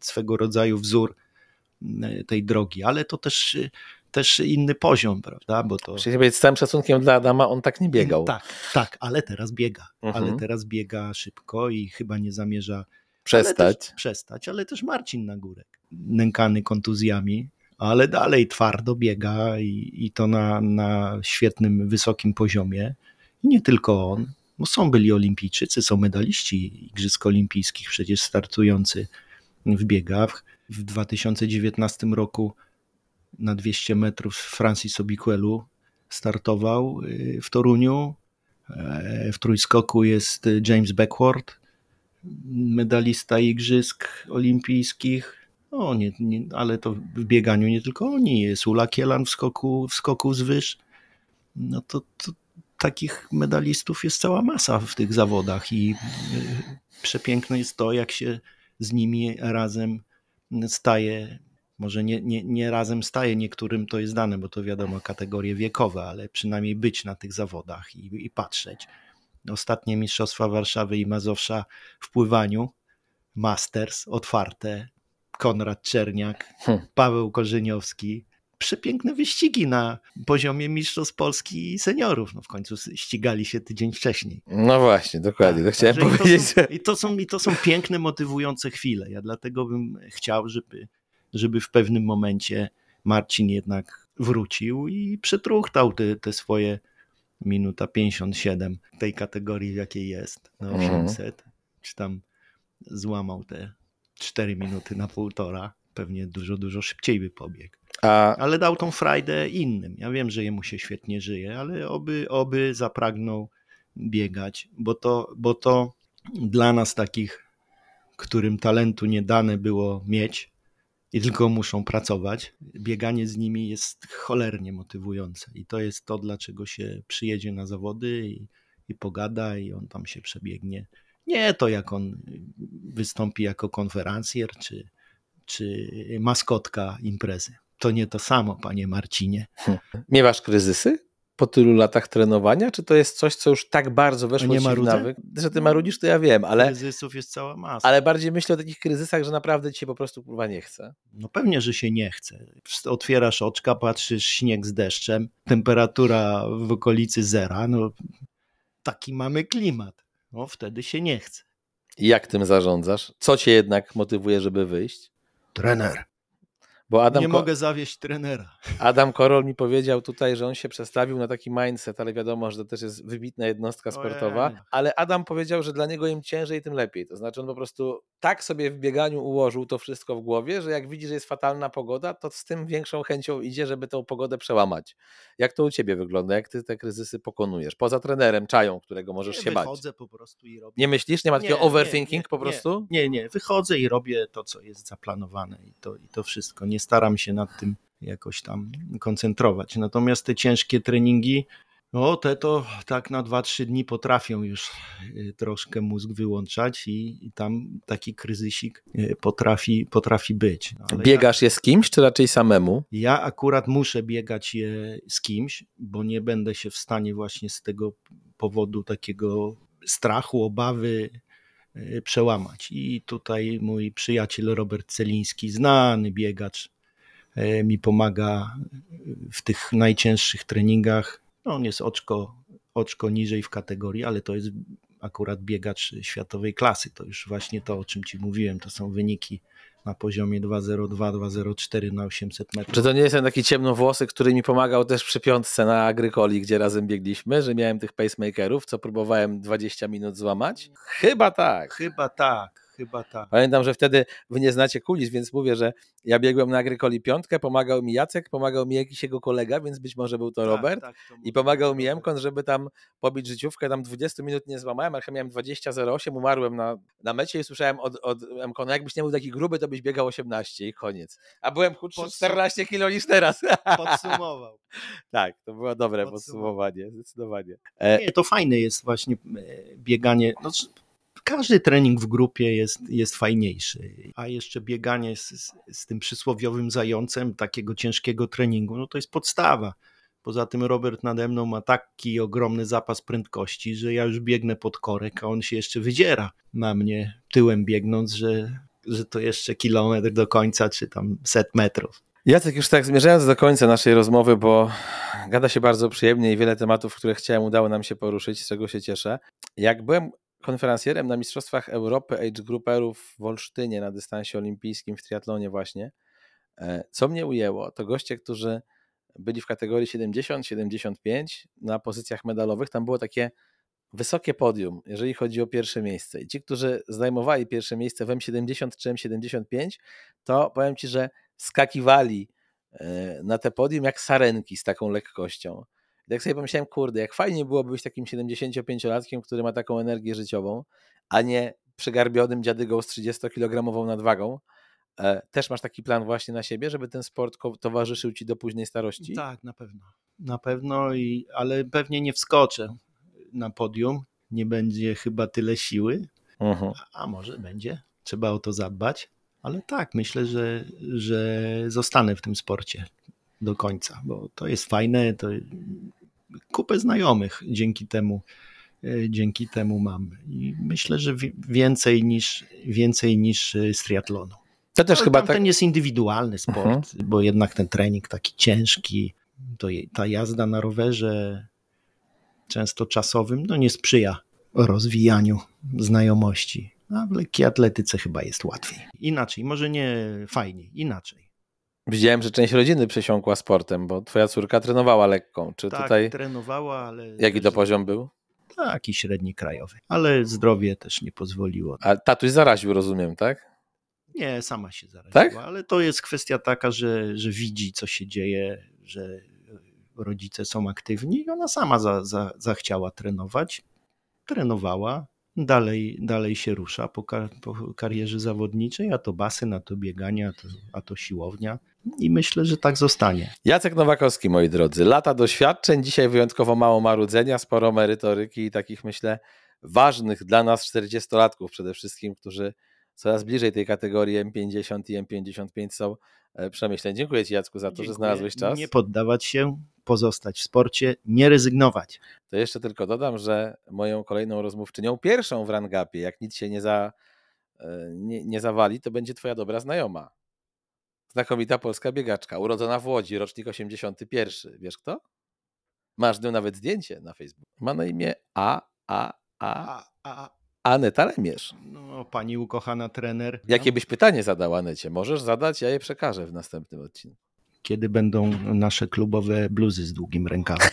swego rodzaju wzór tej drogi, ale to też, e, też inny poziom, prawda? Bo to... Czyli z całym szacunkiem dla Adama, on tak nie biegał. Tak, tak, ale teraz biega. Mhm. Ale teraz biega szybko i chyba nie zamierza ale Przestać. też, przestać, ale też Marcin Nagórek, nękany kontuzjami, ale dalej twardo biega i, i to na, na świetnym, wysokim poziomie. I nie tylko on, bo są byli olimpijczycy, są medaliści Igrzysk Olimpijskich, przecież startujący w biegach. W 2019 roku na 200 metrów Francis Obiquelu startował y, w Toruniu. E, W trójskoku jest James Beckworth, medalista Igrzysk Olimpijskich. O, nie, nie, ale to w bieganiu nie tylko oni, jest Ula Kielan w skoku, w skoku z wyż. No to, to takich medalistów jest cała masa w tych zawodach i y, przepiękne jest to, jak się z nimi razem staje. Może nie, nie, nie razem staje, niektórym to jest dane, bo to wiadomo kategorie wiekowe, ale przynajmniej być na tych zawodach i, i patrzeć. ostatnie Mistrzostwa Warszawy i Mazowsza w pływaniu, Masters, otwarte, Konrad Czerniak, Hmm. Paweł Korzeniowski. Przepiękne wyścigi na poziomie Mistrzostw Polski i seniorów. No w końcu ścigali się tydzień wcześniej. No właśnie, dokładnie. To Tak, chciałem także powiedzieć. I to, są, i, to są, I to są piękne, motywujące chwile. Ja dlatego bym chciał, żeby, żeby w pewnym momencie Marcin jednak wrócił i przetruchtał te, te swoje minuta 57 tej kategorii, w jakiej jest, na Mhm. 800, czy tam złamał te 4 minuty na półtora. Pewnie dużo, dużo szybciej by pobiegł. A Ale dał tą frajdę innym. Ja wiem, że jemu się świetnie żyje, ale oby, oby zapragnął biegać, bo to, bo to dla nas takich, którym talentu nie dane było mieć i tylko muszą pracować, bieganie z nimi jest cholernie motywujące. I to jest to, dlaczego się przyjedzie na zawody i, i pogada, i on tam się przebiegnie. Nie to, jak on wystąpi jako konferencjer, czy, czy maskotka imprezy. To nie to samo, panie Marcinie. miewasz kryzysy po tylu latach trenowania? Czy to jest coś, co już tak bardzo weszło nie ci w nawyk? Że ty marudzisz, to ja wiem, ale, Kryzysów jest cała masa. ale bardziej myślę o takich kryzysach, że naprawdę ci się po prostu kurwa nie chce. No pewnie, że się nie chce. Otwierasz oczka, patrzysz śnieg z deszczem, temperatura w okolicy zera, no taki mamy klimat. No wtedy się nie chce. I jak tym zarządzasz? Co cię jednak motywuje, żeby wyjść? Trener. Bo Adam, nie Ko- mogę zawieść trenera. Adam Korol mi powiedział tutaj, że on się przestawił na taki mindset, ale wiadomo, że to też jest wybitna jednostka Ojej. sportowa. Ale Adam powiedział, że dla niego im ciężej, tym lepiej. To znaczy on po prostu tak sobie w bieganiu ułożył to wszystko w głowie, że jak widzi, że jest fatalna pogoda, to z tym większą chęcią idzie, żeby tę pogodę przełamać. Jak to u ciebie wygląda? Jak ty te kryzysy pokonujesz? Poza trenerem, czają, którego możesz nie, się bać. wychodzę po prostu i robię. Nie myślisz? Nie ma takiego Nie, overthinking nie, po prostu? Nie, nie. Wychodzę i robię to, co jest zaplanowane i to, i to wszystko. Nie staram się nad tym jakoś tam koncentrować. Natomiast te ciężkie treningi, no te to tak na 2-3 dni potrafią już y, troszkę mózg wyłączać i, i tam taki kryzysik y, potrafi, potrafi być. No, Biegasz je z kimś, czy raczej samemu? Ja, ja akurat muszę biegać je z kimś, bo nie będę się w stanie właśnie z tego powodu takiego strachu, obawy y, przełamać. I tutaj mój przyjaciel Robert Celiński, znany biegacz, mi pomaga w tych najcięższych treningach. No, on jest oczko, oczko niżej w kategorii, ale to jest akurat biegacz światowej klasy. To już właśnie to, o czym Ci mówiłem, to są wyniki na poziomie 2,02, 2,04 na 800 metrów. Czy to nie jest ten taki ciemnowłosy, który mi pomagał też przy piątce na Agrykoli, gdzie razem biegliśmy, że miałem tych pacemakerów, co próbowałem 20 minut złamać? Chyba tak. Chyba tak, chyba tak. Pamiętam, że wtedy wy nie znacie kulis, więc mówię, że ja biegłem na Agrykoli piątkę, pomagał mi Jacek, pomagał mi jakiś jego kolega, więc być może był to Robert. Tak, tak, to I pomagał mi. Emkon, żeby tam pobić życiówkę. Tam 20 minut nie złamałem, ale chyba miałem 20.08, umarłem na, na mecie i słyszałem od, od Emkona, jakbyś nie był taki gruby, to byś biegał 18 i koniec. A byłem chudszy Podsum- 14 kilo niż teraz. Podsumował. tak, to było dobre podsumowanie, zdecydowanie. E, Nie, to fajne jest właśnie e, bieganie. No, każdy trening w grupie jest, jest fajniejszy, a jeszcze bieganie z, z, tym przysłowiowym zającem takiego ciężkiego treningu, no to jest podstawa. Poza tym Robert nade mną ma taki ogromny zapas prędkości, że ja już biegnę pod korek, a on się jeszcze wydziera na mnie tyłem biegnąc, że, że to jeszcze kilometr do końca, czy tam set metrów. Jacek, już tak zmierzając do końca naszej rozmowy, bo gada się bardzo przyjemnie i wiele tematów, które chciałem, udało nam się poruszyć, z czego się cieszę. Jak byłem konferencjerem na Mistrzostwach Europy Age Grouperów w Olsztynie na dystansie olimpijskim w triatlonie właśnie, e, co mnie ujęło, to goście, którzy byli w kategorii 70-75 na pozycjach medalowych, tam było takie wysokie podium, jeżeli chodzi o pierwsze miejsce. I ci, którzy zajmowali pierwsze miejsce w M70 czy M75, to powiem Ci, że skakiwali e, na te podium jak sarenki z taką lekkością. Tak sobie pomyślałem, kurde, jak fajnie byłoby być takim 75-latkiem, który ma taką energię życiową, a nie przygarbionym dziadygą z 30-kilogramową nadwagą. E, Też masz taki plan właśnie na siebie, żeby ten sport towarzyszył Ci do późnej starości? Tak, na pewno. Na pewno, i, ale pewnie nie wskoczę na podium. Nie będzie chyba tyle siły, Mhm. a może będzie. Trzeba o to zadbać. Ale tak, myślę, że, że zostanę w tym sporcie do końca, bo to jest fajne. To kupę znajomych dzięki temu e, dzięki temu mam. I myślę, że więcej niż, więcej niż e, z triatlonu. To też Ale chyba tak. Ten jest indywidualny sport, mhm. bo jednak ten trening taki ciężki, to ta jazda na rowerze często czasowym, no nie sprzyja rozwijaniu znajomości. A w lekkiej atletyce chyba jest łatwiej. Inaczej, może nie fajniej, inaczej. Widziałem, że część rodziny przesiąkła sportem, bo twoja córka trenowała lekką. Czy tak, tutaj. trenowała, ale. Jaki to poziom był? Taki średni krajowy, ale zdrowie też nie pozwoliło. A tatuś zaraził, rozumiem, tak? Nie, sama się zaraziła, tak? ale to jest kwestia taka, że, że widzi, co się dzieje, że rodzice są aktywni i ona sama za, za, zachciała trenować. Trenowała, dalej, dalej się rusza po, kar po karierze zawodniczej, a to basen, a to bieganie, a to, a to siłownia. I myślę, że tak zostanie. Jacek Nowakowski, moi drodzy. Lata doświadczeń, dzisiaj wyjątkowo mało marudzenia, sporo merytoryki i takich, myślę, ważnych dla nas 40-latków przede wszystkim, którzy coraz bliżej tej kategorii M50 i M55 są e, przemyśleń. Dziękuję Ci Jacku za to, Dziękuję. że znalazłeś czas. Nie poddawać się, pozostać w sporcie, nie rezygnować. To jeszcze tylko dodam, że moją kolejną rozmówczynią, pierwszą w Rangapie, jak nic się nie, za, e, nie, nie zawali, to będzie Twoja dobra znajoma. Znakomita polska biegaczka, urodzona w Łodzi, rocznik 81. Wiesz kto? Masz nią nawet zdjęcie na Facebooku. Ma na imię A, A, A, A, A Aneta Lemierz. No, pani ukochana trener. Jakie no. byś pytanie zadał Anecie? Możesz zadać, ja je przekażę w następnym odcinku. Kiedy będą nasze klubowe bluzy z długim rękawem?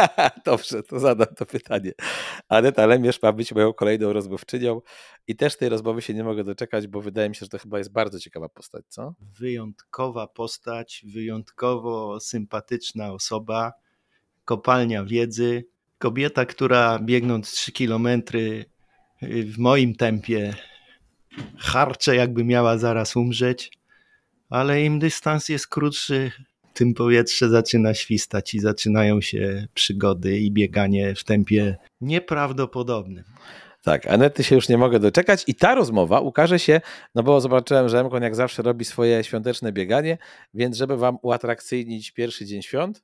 Dobrze, to zadam to pytanie. Aneta Lemierz ma być moją kolejną rozmówczynią i też tej rozmowy się nie mogę doczekać, bo wydaje mi się, że to chyba jest bardzo ciekawa postać, co? Wyjątkowa postać, wyjątkowo sympatyczna osoba, kopalnia wiedzy, kobieta, która biegnąc 3 kilometry w moim tempie harcze, jakby miała zaraz umrzeć, ale im dystans jest krótszy, tym powietrze zaczyna świstać i zaczynają się przygody i bieganie w tempie nieprawdopodobnym. Tak, Anety się już nie mogę doczekać i ta rozmowa ukaże się, no bo zobaczyłem, że Emkon jak zawsze robi swoje świąteczne bieganie, więc żeby wam uatrakcyjnić pierwszy dzień świąt,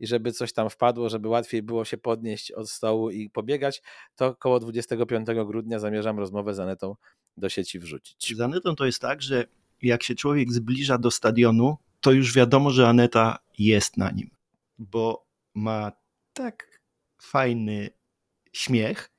i żeby coś tam wpadło, żeby łatwiej było się podnieść od stołu i pobiegać, to około 25 grudnia zamierzam rozmowę z Anetą do sieci wrzucić. Z Anetą to jest tak, że jak się człowiek zbliża do stadionu, to już wiadomo, że Aneta jest na nim, bo ma tak fajny śmiech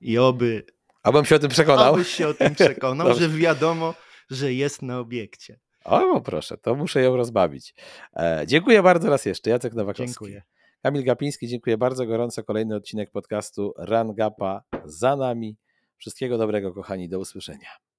i oby. Abym się o tym przekonał. Abyś się o tym przekonał, że wiadomo, że jest na obiekcie. O, proszę, to muszę ją rozbawić. E, dziękuję bardzo raz jeszcze. Jacek Nowakowski. Dziękuję. Kamil Gapiński, dziękuję bardzo gorąco. Kolejny odcinek podcastu Run Gapa za nami. Wszystkiego dobrego, kochani. Do usłyszenia.